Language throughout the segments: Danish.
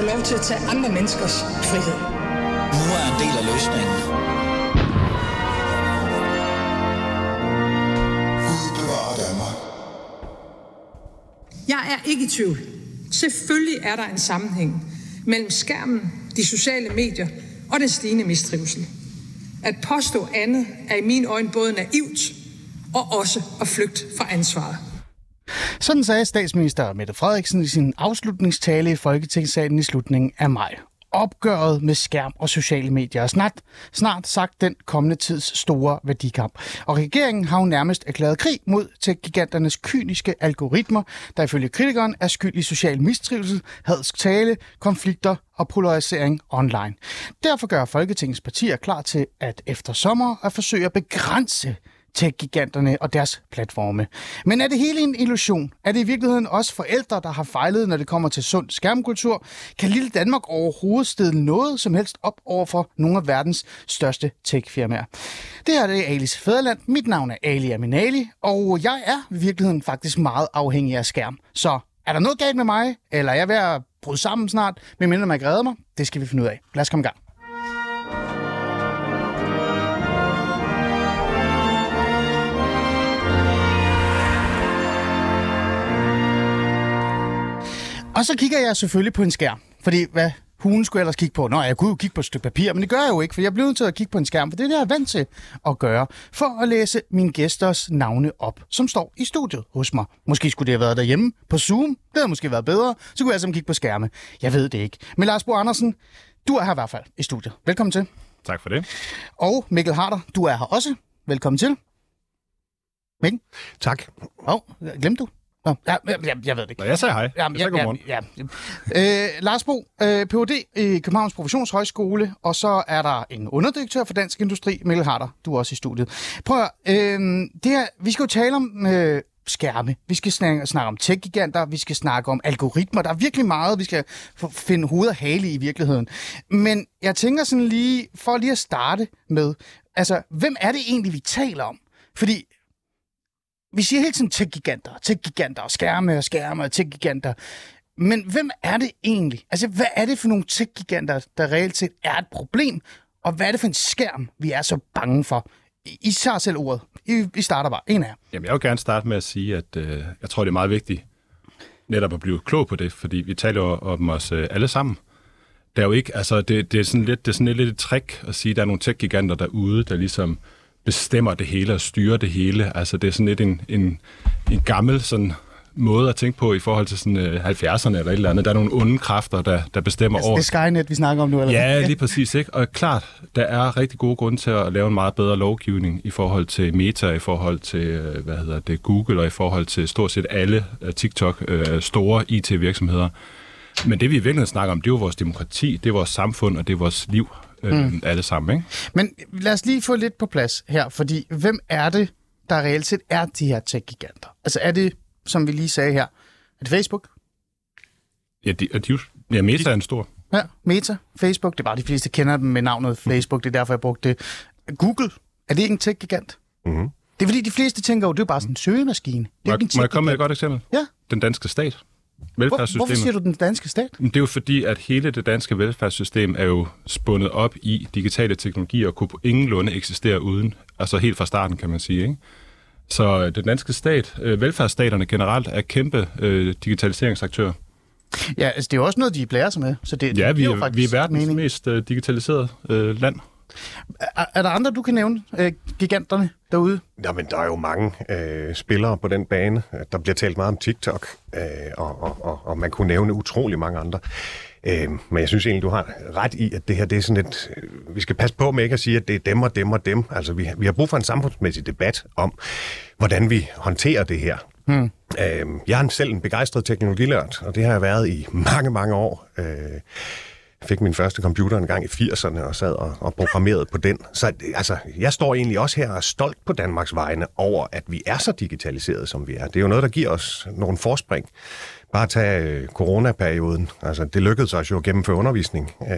få lov til at tage andre menneskers frihed. Nu er en del af løsningen. Jeg er ikke i tvivl. Selvfølgelig er der en sammenhæng mellem skærmen, de sociale medier og den stigende mistrivsel. At påstå andet er i mine øjne både naivt og også at flygte fra ansvaret. Sådan sagde statsminister Mette Frederiksen i sin afslutningstale i Folketingssalen i slutningen af maj. Opgøret med skærm og sociale medier er snart, snart sagt den kommende tids store værdikamp. Og regeringen har jo nærmest erklæret krig mod tech-giganternes kyniske algoritmer, der ifølge kritikeren er skyld i social mistrivsel, hadsk tale, konflikter og polarisering online. Derfor gør Folketingets partier klar til at efter sommer at forsøge at begrænse tech-giganterne og deres platforme. Men er det hele en illusion? Er det i virkeligheden også forældre, der har fejlet, når det kommer til sund skærmkultur? Kan lille Danmark overhovedet stede noget som helst op over for nogle af verdens største tech-firmaer? Det her det er Alis Fæderland. Mit navn er Ali Aminali, og jeg er i virkeligheden faktisk meget afhængig af skærm. Så er der noget galt med mig, eller er jeg ved at bryde sammen snart, medmindre man græder mig? Det skal vi finde ud af. Lad os komme i gang. Og så kigger jeg selvfølgelig på en skærm, fordi hvad hun skulle ellers kigge på? Nå, jeg kunne jo kigge på et stykke papir, men det gør jeg jo ikke, for jeg bliver nødt til at kigge på en skærm, for det er det, jeg er vant til at gøre, for at læse mine gæsters navne op, som står i studiet hos mig. Måske skulle det have været derhjemme på Zoom, det havde måske været bedre, så kunne jeg altså kigge på skærme. Jeg ved det ikke. Men Lars Bo Andersen, du er her i hvert fald i studiet. Velkommen til. Tak for det. Og Mikkel Harder, du er her også. Velkommen til. Mikkel? Tak. Åh, oh, glemte du? Nå, ja, jeg, jeg ved det ikke. Nå, jeg sagde hej. Jamen, jeg ja, sagde ja, ja. Øh, Lars Bo, øh, Ph.D. i Københavns Professionshøjskole, og så er der en underdirektør for Dansk Industri, Mikkel Harder. Du er også i studiet. Prøv at, øh, det her, vi skal jo tale om øh, skærme. Vi skal snakke, snakke om tech-giganter, vi skal snakke om algoritmer. Der er virkelig meget, vi skal finde hoved og hale i i virkeligheden. Men jeg tænker sådan lige, for lige at starte med, altså, hvem er det egentlig, vi taler om? Fordi vi siger hele tiden tech-giganter, tech-giganter, skærme og skærme og tech-giganter. Men hvem er det egentlig? Altså, hvad er det for nogle tech-giganter, der reelt set er et problem? Og hvad er det for en skærm, vi er så bange for? I tager selv ordet. I, I starter bare. En af jer. Jamen, jeg vil gerne starte med at sige, at øh, jeg tror, det er meget vigtigt netop at blive klog på det, fordi vi taler jo om os øh, alle sammen. Der er jo ikke, altså, det, det er sådan lidt, det er sådan lidt, lidt et trick at sige, at der er nogle tech-giganter derude, der ligesom bestemmer det hele og styrer det hele. Altså, det er sådan lidt en, en, en gammel sådan, måde at tænke på i forhold til sådan, øh, 70'erne eller et eller andet. Der er nogle onde kræfter, der, der bestemmer altså, over... Det er Skynet, vi snakker om nu, eller Ja, lige præcis. Ikke? Og klart, der er rigtig gode grunde til at lave en meget bedre lovgivning i forhold til Meta, i forhold til øh, hvad hedder det, Google og i forhold til stort set alle uh, TikTok uh, store IT-virksomheder. Men det vi i virkeligheden snakker om, det er jo vores demokrati, det er vores samfund og det er vores liv øh, mm. alle sammen. Ikke? Men lad os lige få lidt på plads her, fordi hvem er det, der reelt set er de her tech-giganter? Altså er det, som vi lige sagde her, er det Facebook? Ja, de, de, ja Meta er en stor. Ja, Meta, Facebook, det er bare de fleste kender dem med navnet Facebook, det er derfor, jeg brugte det. Google, er det ikke en tech-gigant? Mm-hmm. Det er fordi, de fleste tænker jo, det er bare sådan en søgemaskine. Det er må, må jeg komme med et godt eksempel? Ja. Den danske stat. Hvor, hvorfor siger du den danske stat? Det er jo fordi, at hele det danske velfærdssystem er jo spundet op i digitale teknologier og kunne på ingen lunde eksistere uden. Altså helt fra starten, kan man sige. Ikke? Så øh, den danske stat, øh, velfærdsstaterne generelt, er kæmpe øh, digitaliseringsaktører. Ja, altså det er jo også noget, de blærer sig med. Så det, ja, det vi, er, er, vi er verdens mening. mest øh, digitaliserede øh, land. Er, er der andre, du kan nævne, øh, giganterne derude? Jamen, der er jo mange øh, spillere på den bane. Der bliver talt meget om TikTok, øh, og, og, og, og man kunne nævne utrolig mange andre. Øh, men jeg synes egentlig, du har ret i, at det her det er sådan et... Øh, vi skal passe på med ikke at sige, at det er dem og dem og dem. Altså, vi, vi har brug for en samfundsmæssig debat om, hvordan vi håndterer det her. Hmm. Øh, jeg er selv en begejstret teknologilærd, og det har jeg været i mange, mange år. Øh, fik min første computer en gang i 80'erne og sad og, og programmerede på den. Så altså, jeg står egentlig også her og er stolt på Danmarks vegne over, at vi er så digitaliseret, som vi er. Det er jo noget, der giver os nogle forspring. Bare tage øh, coronaperioden. Altså, det lykkedes os jo at gennemføre undervisning. Øh,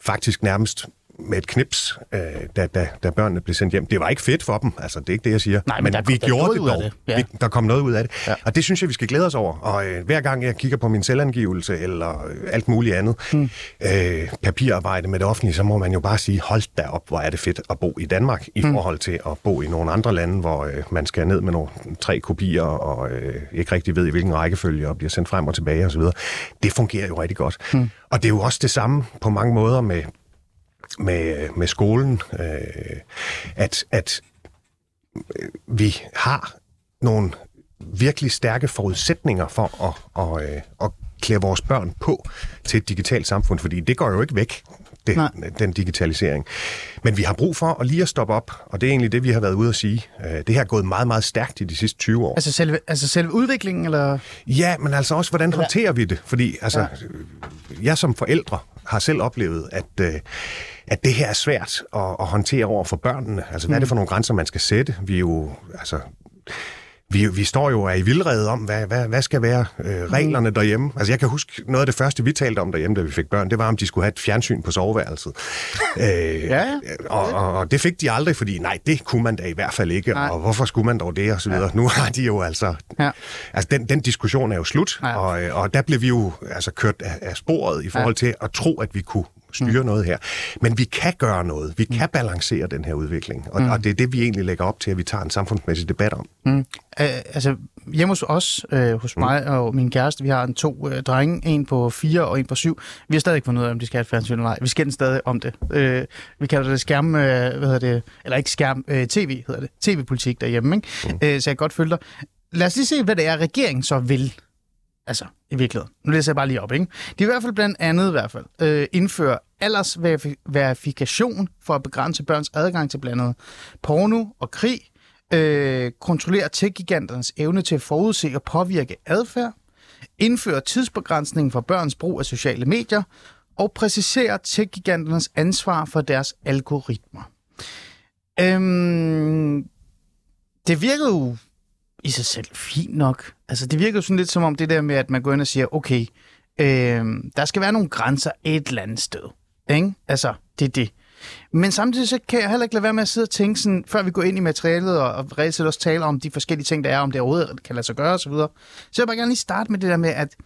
faktisk nærmest med et knips, øh, da, da, da børnene blev sendt hjem. Det var ikke fedt for dem, altså det er ikke det, jeg siger. Nej, men der kom vi der gjorde det dog. det. Ja. Vi, der kom noget ud af det. Ja. Og det synes jeg, vi skal glæde os over. Og øh, hver gang jeg kigger på min selvangivelse eller øh, alt muligt andet hmm. øh, papirarbejde med det offentlige, så må man jo bare sige, hold da op, hvor er det fedt at bo i Danmark i hmm. forhold til at bo i nogle andre lande, hvor øh, man skal ned med nogle tre kopier og øh, ikke rigtig ved, i hvilken rækkefølge og bliver sendt frem og tilbage osv. Det fungerer jo rigtig godt. Hmm. Og det er jo også det samme på mange måder med med, med skolen, øh, at, at øh, vi har nogle virkelig stærke forudsætninger for at, at, at, at klæde vores børn på til et digitalt samfund, fordi det går jo ikke væk, det, den digitalisering. Men vi har brug for at lige at stoppe op, og det er egentlig det, vi har været ude at sige. Øh, det her er gået meget, meget stærkt i de sidste 20 år. Altså selve, altså selve udviklingen, eller? Ja, men altså også, hvordan håndterer vi det? Fordi altså, ja. jeg som forældre har selv oplevet, at, øh, at det her er svært at, at håndtere over for børnene. Altså, hvad er det for nogle grænser, man skal sætte? Vi er jo, altså, vi, vi står jo er i vildrede om, hvad, hvad, hvad skal være øh, reglerne derhjemme. Altså jeg kan huske, noget af det første, vi talte om derhjemme, da vi fik børn, det var, om de skulle have et fjernsyn på soveværelset. øh, ja, og, og, og det fik de aldrig, fordi nej, det kunne man da i hvert fald ikke, nej. og hvorfor skulle man dog det, og så videre. Ja. Nu har de jo altså... Ja. Altså den, den diskussion er jo slut, ja. og, og der blev vi jo altså kørt af, af sporet i forhold til at tro, at vi kunne styre mm. noget her. Men vi kan gøre noget. Vi kan balancere den her udvikling. Og, mm. og det er det, vi egentlig lægger op til, at vi tager en samfundsmæssig debat om. Mm. Uh, altså, hjemme hos os, uh, hos mm. mig og min kæreste, vi har en to uh, drenge, en på fire og en på syv. Vi har stadig ikke fundet ud af, om de skal have et fjernsyn eller ej. Vi skændes stadig om det. Uh, vi kalder det skærm, uh, hvad hedder det, eller ikke skærm, uh, tv hedder det. TV-politik derhjemme, ikke? Mm. Uh, så jeg kan godt følge dig. Lad os lige se, hvad det er, regeringen så vil Altså, i virkeligheden. Nu læser jeg bare lige op, ikke? De er i hvert fald blandt andet i hvert fald øh, indføre aldersverifikation for at begrænse børns adgang til blandt andet porno og krig, øh, kontrollere tech-giganternes evne til at forudse og påvirke adfærd, indføre tidsbegrænsning for børns brug af sociale medier, og præcisere tech-giganternes ansvar for deres algoritmer. Øhm, det virkede jo i sig selv fint nok. Altså, det virker jo sådan lidt som om det der med, at man går ind og siger, okay, øh, der skal være nogle grænser et eller andet sted. Ikke? Altså, det er det. Men samtidig så kan jeg heller ikke lade være med at sidde og tænke sådan, før vi går ind i materialet og, og reelt set også taler om de forskellige ting, der er, om det overhovedet kan lade sig gøre osv. Så, videre. så jeg vil bare gerne lige starte med det der med, at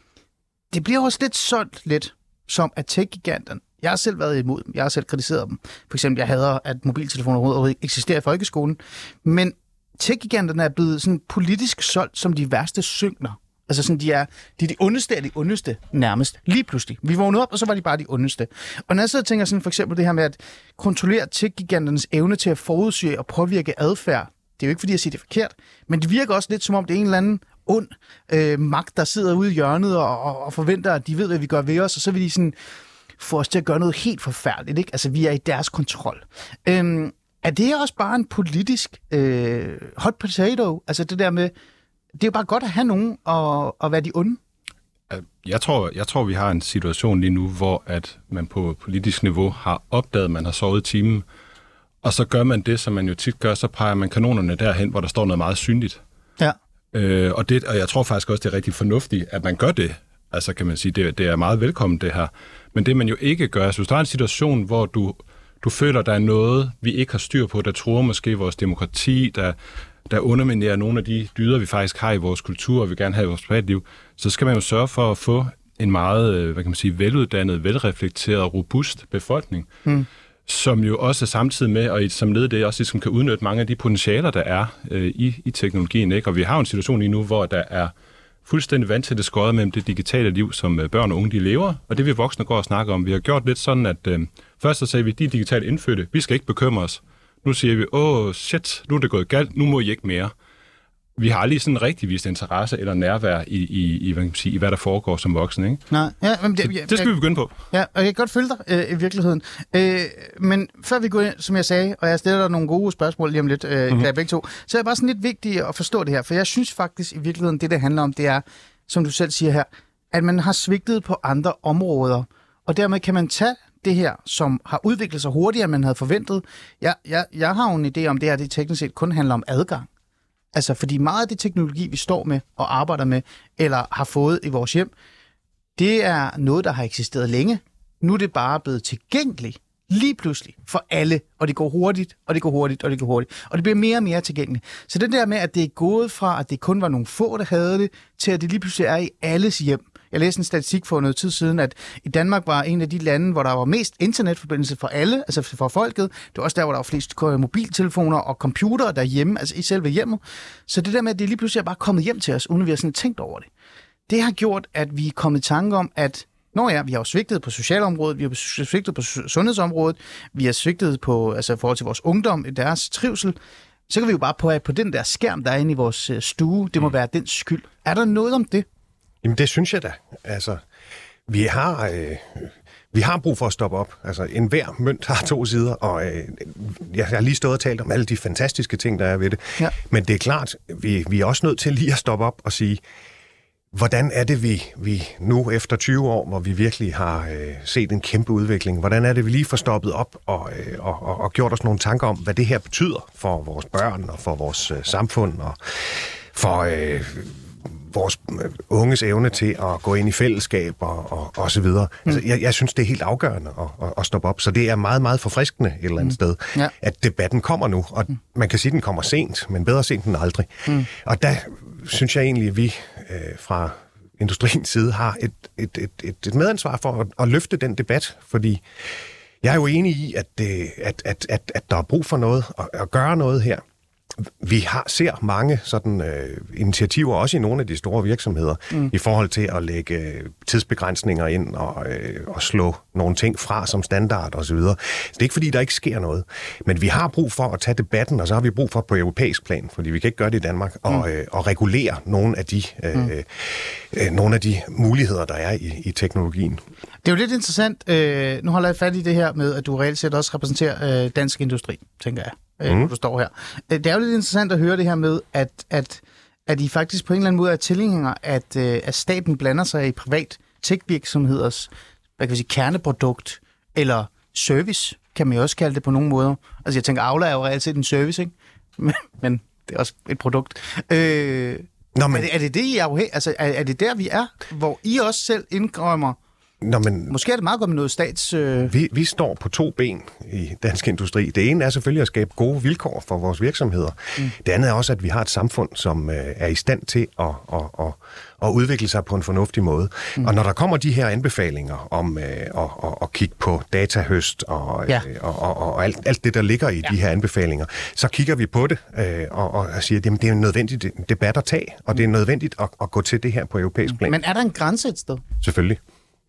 det bliver også lidt solgt lidt, som at tech-giganterne, jeg har selv været imod dem, jeg har selv kritiseret dem. For eksempel, jeg hader, at mobiltelefoner overhovedet eksisterer i folkeskolen. Men tech-giganterne er blevet sådan politisk solgt som de værste syngner. Altså sådan, de er, de er de ondeste af de ondeste nærmest. Lige pludselig. Vi vågnede op, og så var de bare de ondeste. Og når jeg sidder og tænker sådan for eksempel det her med at kontrollere tech-giganternes evne til at forudse og påvirke adfærd. Det er jo ikke, fordi jeg siger det forkert, men det virker også lidt som om, det er en eller anden ond øh, magt, der sidder ude i hjørnet og, og, og forventer, at de ved, hvad vi gør ved os, og så vil de sådan få os til at gøre noget helt forfærdeligt. Ikke? Altså, vi er i deres kontrol. Øhm, er det også bare en politisk øh, hot potato? Altså det der med, det er jo bare godt at have nogen og, og være de onde. Jeg tror, jeg tror, vi har en situation lige nu, hvor at man på politisk niveau har opdaget, at man har sovet timen, og så gør man det, som man jo tit gør, så peger man kanonerne derhen, hvor der står noget meget synligt. Ja. Øh, og, det, og jeg tror faktisk også, det er rigtig fornuftigt, at man gør det. Altså kan man sige, det, det er meget velkommen det her. Men det man jo ikke gør, altså hvis der er en situation, hvor du du føler, der er noget, vi ikke har styr på, der tror måske vores demokrati, der, der underminerer nogle af de dyder, vi faktisk har i vores kultur, og vi gerne have i vores privatliv, så skal man jo sørge for at få en meget, øh, hvad kan man sige, veluddannet, velreflekteret, robust befolkning, mm. som jo også samtidig med, og som led det også ligesom kan udnytte mange af de potentialer, der er øh, i, i teknologien. Ikke? Og vi har jo en situation lige nu, hvor der er fuldstændig vant til det skåret mellem det digitale liv, som øh, børn og unge de lever, og det vi voksne går og snakker om. Vi har gjort lidt sådan, at øh, først så sagde vi, de er digitalt indfødte, vi skal ikke bekymre os. Nu siger vi, åh shit, nu er det gået galt, nu må I ikke mere vi har aldrig sådan rigtig vist interesse eller nærvær i, i, i, hvad, kan man sige, i hvad der foregår som voksen. Ikke? Nej, ja, men det, det, det skal jeg, vi begynde på. Ja, og jeg kan godt følge dig øh, i virkeligheden. Øh, men før vi går ind, som jeg sagde, og jeg stiller dig nogle gode spørgsmål lige om lidt, øh, mm-hmm. begge to, så er det bare sådan lidt vigtigt at forstå det her, for jeg synes faktisk i virkeligheden, det det handler om, det er, som du selv siger her, at man har svigtet på andre områder, og dermed kan man tage det her, som har udviklet sig hurtigere, end man havde forventet. Jeg, jeg, jeg har jo en idé om det her, det teknisk set kun handler om adgang. Altså, fordi meget af det teknologi, vi står med og arbejder med, eller har fået i vores hjem, det er noget, der har eksisteret længe. Nu er det bare blevet tilgængeligt lige pludselig for alle, og det går hurtigt, og det går hurtigt, og det går hurtigt. Og det bliver mere og mere tilgængeligt. Så det der med, at det er gået fra, at det kun var nogle få, der havde det, til at det lige pludselig er i alles hjem. Jeg læste en statistik for noget tid siden, at i Danmark var en af de lande, hvor der var mest internetforbindelse for alle, altså for folket. Det var også der, hvor der var flest mobiltelefoner og computere derhjemme, altså i selve hjemmet. Så det der med, at det lige pludselig er bare kommet hjem til os, uden at vi har sådan tænkt over det. Det har gjort, at vi er kommet i tanke om, at Nå ja, vi har jo svigtet på socialområdet, vi har svigtet på sundhedsområdet, vi har svigtet på, altså i forhold til vores ungdom, deres trivsel. Så kan vi jo bare på, at på den der skærm, der er inde i vores øh, stue, det må mm. være den skyld. Er der noget om det? Jamen det synes jeg da. Altså, vi har, øh, vi har brug for at stoppe op. Altså, en hver mønt har to sider, og øh, jeg har lige stået og talt om alle de fantastiske ting, der er ved det. Ja. Men det er klart, vi, vi er også nødt til lige at stoppe op og sige, Hvordan er det, vi, vi nu efter 20 år, hvor vi virkelig har øh, set en kæmpe udvikling, hvordan er det, vi lige får stoppet op og, øh, og, og, og gjort os nogle tanker om, hvad det her betyder for vores børn og for vores øh, samfund og for øh, vores øh, unges evne til at gå ind i fællesskab og, og, og så videre. Mm. Altså, jeg, jeg synes, det er helt afgørende at, at, at stoppe op. Så det er meget, meget forfriskende et eller andet mm. sted, ja. at debatten kommer nu. Og mm. man kan sige, at den kommer sent, men bedre sent end aldrig. Mm. Og der synes jeg egentlig, at vi øh, fra industriens side har et, et, et, et, et medansvar for at, at løfte den debat, fordi jeg er jo enig i, at, det, at, at, at, at der er brug for noget, at, at gøre noget her vi har, ser mange sådan øh, initiativer, også i nogle af de store virksomheder, mm. i forhold til at lægge øh, tidsbegrænsninger ind og, øh, og slå nogle ting fra som standard osv. Så, videre. så det er ikke fordi, der ikke sker noget. Men vi har brug for at tage debatten, og så har vi brug for på europæisk plan, fordi vi kan ikke gøre det i Danmark, mm. og, øh, og regulere nogle af de øh, mm. øh, nogle af de muligheder, der er i, i teknologien. Det er jo lidt interessant. Øh, nu holder jeg fat i det her med, at du reelt set også repræsenterer øh, dansk industri, tænker jeg øh, mm. du står her. Øh, det er jo lidt interessant at høre det her med, at, at, at I faktisk på en eller anden måde er tilhængere, at, øh, at staten blander sig i privat tech-virksomheders hvad kan vi sige, kerneprodukt eller service, kan man jo også kalde det på nogle måder. Altså jeg tænker, Aula er jo reelt set en service, ikke? Men, men det er også et produkt. Øh, Nå, men... er, det, er det det, I er? Altså, er, er det der, vi er, hvor I også selv indrømmer, Nå, men, Måske er det meget godt med noget stats... Øh... Vi, vi står på to ben i dansk industri. Det ene er selvfølgelig at skabe gode vilkår for vores virksomheder. Mm. Det andet er også, at vi har et samfund, som øh, er i stand til at, at, at, at udvikle sig på en fornuftig måde. Mm. Og når der kommer de her anbefalinger om øh, at, at, at kigge på datahøst og, ja. øh, og, og, og alt, alt det, der ligger i ja. de her anbefalinger, så kigger vi på det øh, og, og siger, at det er en nødvendig debat at tage, og mm. det er nødvendigt at, at gå til det her på europæisk mm. plan. Men er der en grænse et sted? Selvfølgelig.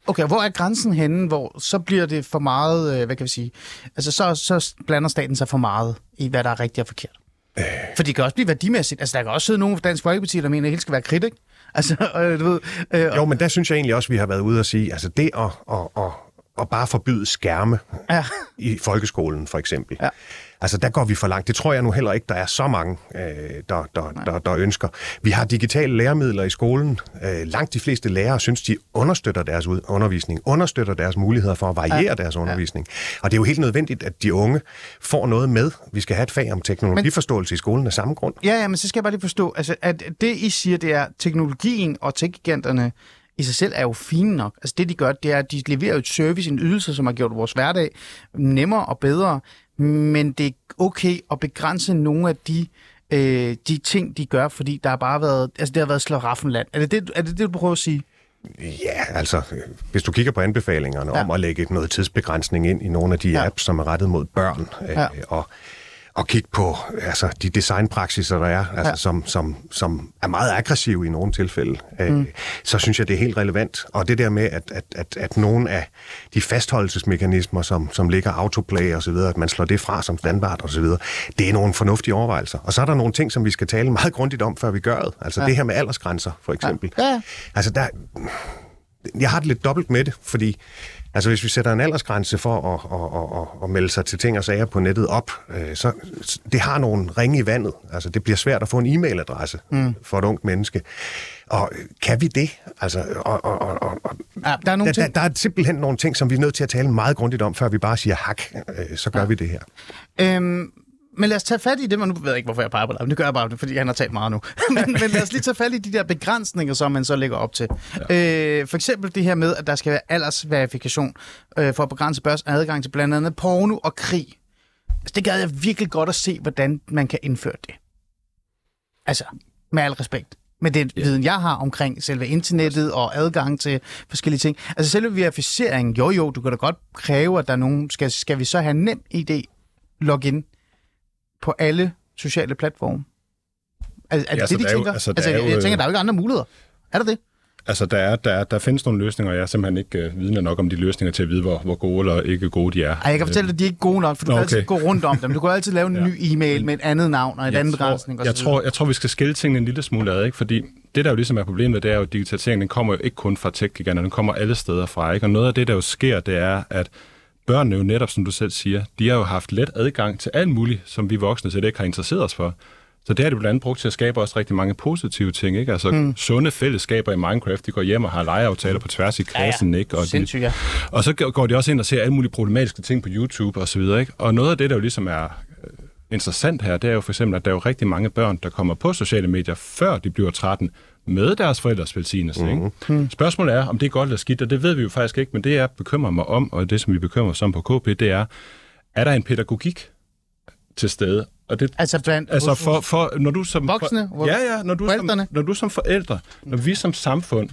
Okay, hvor er grænsen henne, hvor så bliver det for meget, øh, hvad kan vi sige, altså så, så blander staten sig for meget i, hvad der er rigtigt og forkert? Øh. For det kan også blive værdimæssigt. Altså, der kan også sidde nogen fra Dansk Folkeparti, der mener, at hele skal være kritik. Altså, øh, du ved, øh, jo, men der synes jeg egentlig også, at vi har været ude og sige, altså det at, at, at, at bare forbyde skærme ja. i folkeskolen, for eksempel. Ja Altså, der går vi for langt. Det tror jeg nu heller ikke, der er så mange, øh, der, der, der, der ønsker. Vi har digitale læremidler i skolen. Øh, langt de fleste lærere synes, de understøtter deres undervisning, understøtter deres muligheder for at variere ja. deres undervisning. Ja. Og det er jo helt nødvendigt, at de unge får noget med. Vi skal have et fag om teknologiforståelse men, i skolen af samme grund. Ja, ja, men så skal jeg bare lige forstå, altså, at det I siger, det er, at teknologien og tech-giganterne i sig selv er jo fine nok. Altså det, de gør, det er, at de leverer et service, en ydelse, som har gjort vores hverdag nemmere og bedre men det er okay at begrænse nogle af de øh, de ting, de gør, fordi der har bare været, altså det har været slaraffenland. Er det det, er det, det du prøver at sige? Ja, altså, hvis du kigger på anbefalingerne ja. om at lægge noget tidsbegrænsning ind i nogle af de ja. apps, som er rettet mod børn, øh, ja. og at kigge på altså, de designpraksiser, der er, altså, ja. som, som, som er meget aggressive i nogle tilfælde, øh, mm. så synes jeg, det er helt relevant. Og det der med, at, at, at, at nogle af de fastholdelsesmekanismer, som, som ligger autoplay og så videre, at man slår det fra som standard og så videre, det er nogle fornuftige overvejelser. Og så er der nogle ting, som vi skal tale meget grundigt om, før vi gør det. Altså ja. det her med aldersgrænser, for eksempel. Ja. Ja. Altså der, jeg har det lidt dobbelt med det, fordi Altså hvis vi sætter en aldersgrænse for at, at, at, at melde sig til ting og sager på nettet op, øh, så det har nogle ringe i vandet. Altså det bliver svært at få en e-mailadresse mm. for et ungt menneske. Og kan vi det? Altså, og, og, og, og, ja, der, er nogle der, ting... der, der er simpelthen nogle ting, som vi er nødt til at tale meget grundigt om, før vi bare siger hak, øh, så gør ja. vi det her. Øhm, men lad os tage fat i det, men nu ved jeg ikke, hvorfor jeg peger på det, men det gør jeg bare, fordi han har talt meget nu. men, men lad os lige tage fat i de der begrænsninger, som man så lægger op til. Ja. Øh, for eksempel det her med, at der skal være aldersverifikation øh, for at begrænse børns adgang til blandt andet porno og krig. Altså, det gad jeg virkelig godt at se, hvordan man kan indføre det. Altså, med al respekt. Med den yeah. viden, jeg har omkring selve internettet og adgang til forskellige ting. Altså selve verificeringen, jo jo, du kan da godt kræve, at der er nogen, skal, skal vi så have nem ID login på alle sociale platforme? Er, er det Ja, det, altså, de er jo- tænker? altså, Altså, der altså, er jo, jeg tænker, øh, der er jo ikke andre muligheder. Er der det? Altså, der, er, der, er, der findes nogle løsninger, og jeg er simpelthen ikke øh, vidende nok om de løsninger til at vide, hvor, hvor gode eller ikke gode de er. Ej, jeg kan fortælle dig, at de er ikke gode nok, for du Nå, kan altid gå rundt om dem. Du kan altid lave en Ja. ny e-mail med et andet navn og et jeg andet tror, begrænsning. og jeg, tror, jeg tror, vi skal skille tingene en lille smule ad, ikke? fordi det, der jo ligesom er problemet, det er jo, at digitaliseringen den kommer jo ikke kun fra tech-giganterne, den kommer alle steder fra. Ikke? Og noget af det, der jo sker, det er, at børnene jo netop, som du selv siger, de har jo haft let adgang til alt muligt, som vi voksne slet ikke har interesseret os for. Så det har de blandt andet brugt til at skabe også rigtig mange positive ting. Ikke? Altså mm. sunde fællesskaber i Minecraft, de går hjem og har legeaftaler på tværs i klassen. Ikke? Og Sindssygt, ja. og så går de også ind og ser alle mulige problematiske ting på YouTube og så videre, ikke? Og noget af det, der jo ligesom er øh, interessant her, det er jo for eksempel, at der er jo rigtig mange børn, der kommer på sociale medier, før de bliver 13, med deres forældres velsignelse. Mm-hmm. Ikke? Spørgsmålet er, om det er godt eller skidt, og det ved vi jo faktisk ikke, men det jeg bekymrer mig om, og det som vi bekymrer os om på KP, det er, er der en pædagogik til stede? Og det, Altså blandt Altså hos- for, for når du som Voksne? For, ja, ja, når du, som, Forældrene? når du som forældre, når vi som samfund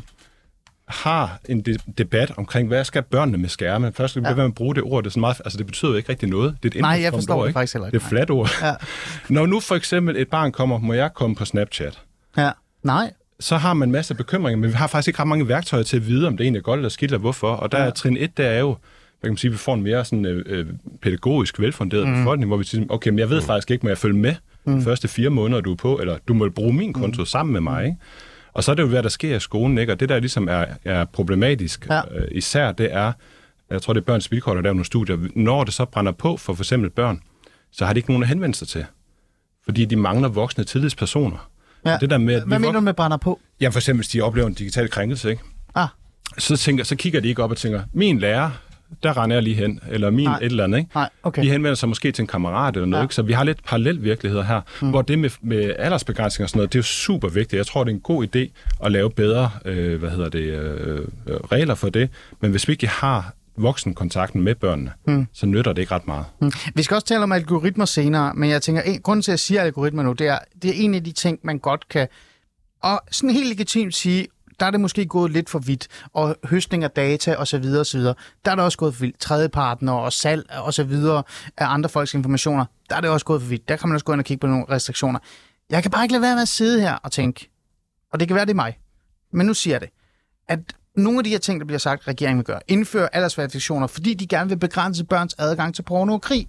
har en de, debat omkring, hvad skal børnene med skærme? Først skal vi ja. at bruge det ord, det, er sådan meget, altså, det betyder jo ikke rigtig noget. Det er et Nej, jeg forstår ord, det ikke? faktisk heller ikke. Det er et fladt ord. Ja. Når nu for eksempel et barn kommer, må jeg komme på Snapchat? Ja. Nej. Så har man en masse bekymringer, men vi har faktisk ikke ret mange værktøjer til at vide, om det egentlig er godt eller skidt, eller hvorfor. Og der er trin 1, der er jo, hvad kan man sige, vi får en mere sådan, øh, øh, pædagogisk velfunderet mm. befolkning, hvor vi siger, okay, men jeg ved faktisk ikke, må jeg følge med mm. de første fire måneder, du er på, eller du må bruge min konto mm. sammen med mig, ikke? Og så er det jo, hvad der sker i skolen, ikke? Og det, der ligesom er, er problematisk, Ja. øh, især det er, jeg tror, det er børns vilkår, der laver nogle studier, når det så brænder på for eksempel børn, så har de ikke nogen at henvende sig til. Fordi de mangler voksne tillidspersoner. Ja. Det der med, at Hvad mener du med brænder på? Ja, for eksempel, hvis de oplever en digital krænkelse, ikke? Ah, Så, tænker, så kigger de ikke op og tænker, min lærer, der render jeg lige hen, eller min Nej. et eller andet, ikke? Nej, okay. De henvender sig måske til en kammerat eller noget, Ja. ja. ikke? Så vi har lidt parallel virkeligheder her, mm. hvor det med, med aldersbegrænsning og sådan noget, det er jo super vigtigt. Jeg tror, det er en god idé at lave bedre, øh, hvad hedder det, øh, øh, regler for det. Men hvis vi ikke har voksenkontakten med børnene, mm. så nytter det ikke ret meget. Mm. Vi skal også tale om algoritmer senere, men jeg tænker, en, grunden til, at jeg siger algoritmer nu, det er, det er en af de ting, man godt kan, og sådan helt legitimt sige, der er det måske gået lidt for vidt, og høstning af data osv. osv. Der er det også gået for vildt. Tredjepartner og salg og så videre af andre folks informationer, der er det også gået for vidt. Der kan man også gå ind og kigge på nogle restriktioner. Jeg kan bare ikke lade være med at sidde her og tænke, og det kan være, det er mig, men nu siger jeg det, at nogle af de her ting, der bliver sagt, regeringen vil gøre, indføre aldersverifikationer, fordi de gerne vil begrænse børns adgang til porno og krig,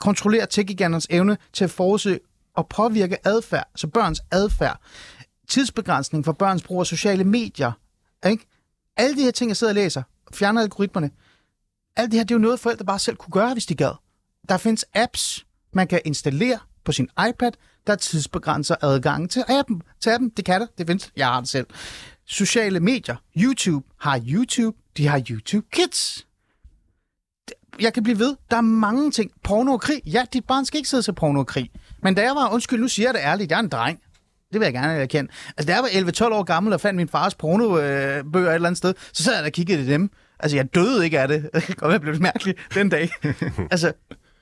kontrollere tech evne til at forudse og påvirke adfærd, så børns adfærd, tidsbegrænsning for børns brug af sociale medier, ikke? Alle de her ting, jeg sidder og læser, fjerner algoritmerne, alt det her, det er jo noget, forældre bare selv kunne gøre, hvis de gad. Der findes apps, man kan installere på sin iPad, der tidsbegrænser adgangen til appen. Til appen. Det kan det, det findes. Jeg har det selv. Sociale medier. YouTube har YouTube. De har YouTube Kids. Jeg kan blive ved. Der er mange ting. Porno og krig. Ja, dit barn skal ikke sidde til porno og krig. Men da jeg var, undskyld, nu siger jeg det ærligt, jeg er en dreng. Det vil jeg gerne erkende. Altså, da jeg var 11-12 år gammel og fandt min fars pornobøger et eller andet sted, så sad jeg der og kiggede i dem. Altså, jeg døde ikke af det. Det kan godt være, mærkelig den dag. altså,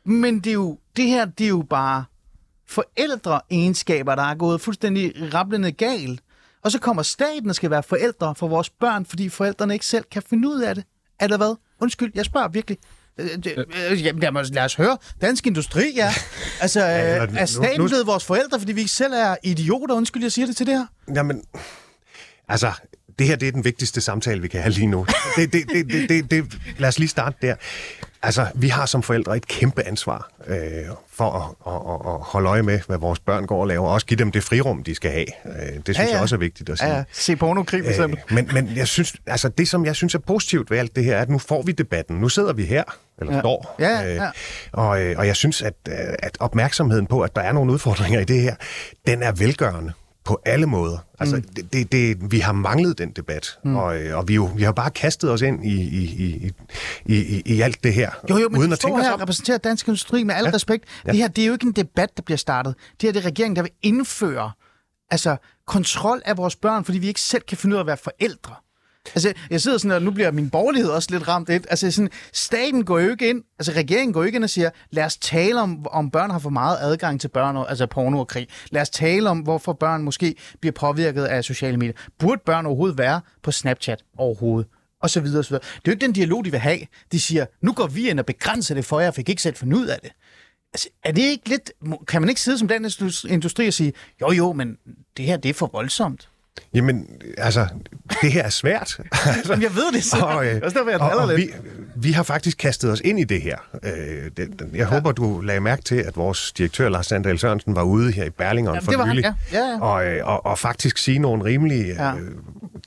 men det er jo, det her, det er jo bare forældreegenskaber, der er gået fuldstændig rablende galt. Og så kommer staten og skal være forældre for vores børn, fordi forældrene ikke selv kan finde ud af det. Er det hvad? Undskyld, jeg spørger virkelig. Øh, det- øh, Jamen, lad, mig, lad os høre. Dansk Industri, ja. Altså, eller øh, nu- er staten nu- blevet vores forældre, fordi vi ikke selv er idioter? Undskyld, jeg siger det til det her. Jamen, altså, det her det er den vigtigste samtale, vi kan have lige nu. Det, det, det, det, det, det, lad os lige starte der. Altså, vi har som forældre et kæmpe ansvar øh, for at, at, at, at holde øje med, hvad vores børn går og laver, og også give dem det frirum, de skal have. Øh, det synes Ja, ja, jeg også er vigtigt at sige. Ja, ja. Se pornokrig, for eksempel. Øh, men, men jeg synes, altså det, som jeg synes er positivt ved alt det her, er, at nu får vi debatten. Nu sidder vi her, eller Ja. står. Ja, ja. Øh, og, øh, og jeg synes, at, øh, at opmærksomheden på, at der er nogle udfordringer i det her, den er velgørende. På alle måder. Altså, mm. det, det, det, vi har manglet den debat, mm. og, øh, og vi, jo, vi har bare kastet os ind i, i, i, i, i, i alt det her. Jo, jo, men uden at står tænke her og repræsenterer dansk industri med al ja. respekt. Ja. Det her, det er jo ikke en debat, der bliver startet. Det her det er regeringen, der vil indføre altså, kontrol af vores børn, fordi vi ikke selv kan finde ud af at være forældre. Altså, jeg sidder sådan, og nu bliver min borgerlighed også lidt ramt. Lidt. Altså, sådan, staten går jo ikke ind, altså regeringen går jo ikke ind og siger, lad os tale om, om børn har for meget adgang til børn, og- altså porno og krig. Lad os tale om, hvorfor børn måske bliver påvirket af sociale medier. Burde børn overhovedet være på Snapchat overhovedet? Og så videre, og så videre. Det er jo ikke den dialog, de vil have. De siger, nu går vi ind og begrænser det for jer, for ikke selv finde ud af det. Altså, er det ikke lidt... Kan man ikke sidde som den industri og sige, jo jo, men det her, det er for voldsomt? Jamen, altså, det her er svært. altså, jeg ved det, så. og, øh, Også derfor, jeg og, og lidt. vi, vi har faktisk kastet os ind i det her. Øh, det, jeg ja. håber, du lagde mærke til, at vores direktør, Lars Sandal Sørensen, var ude her i Berlingeren Jamen, for nylig. ja. Ja, ja. Og, øh, og, og faktisk sige nogle rimelig Ja. øh,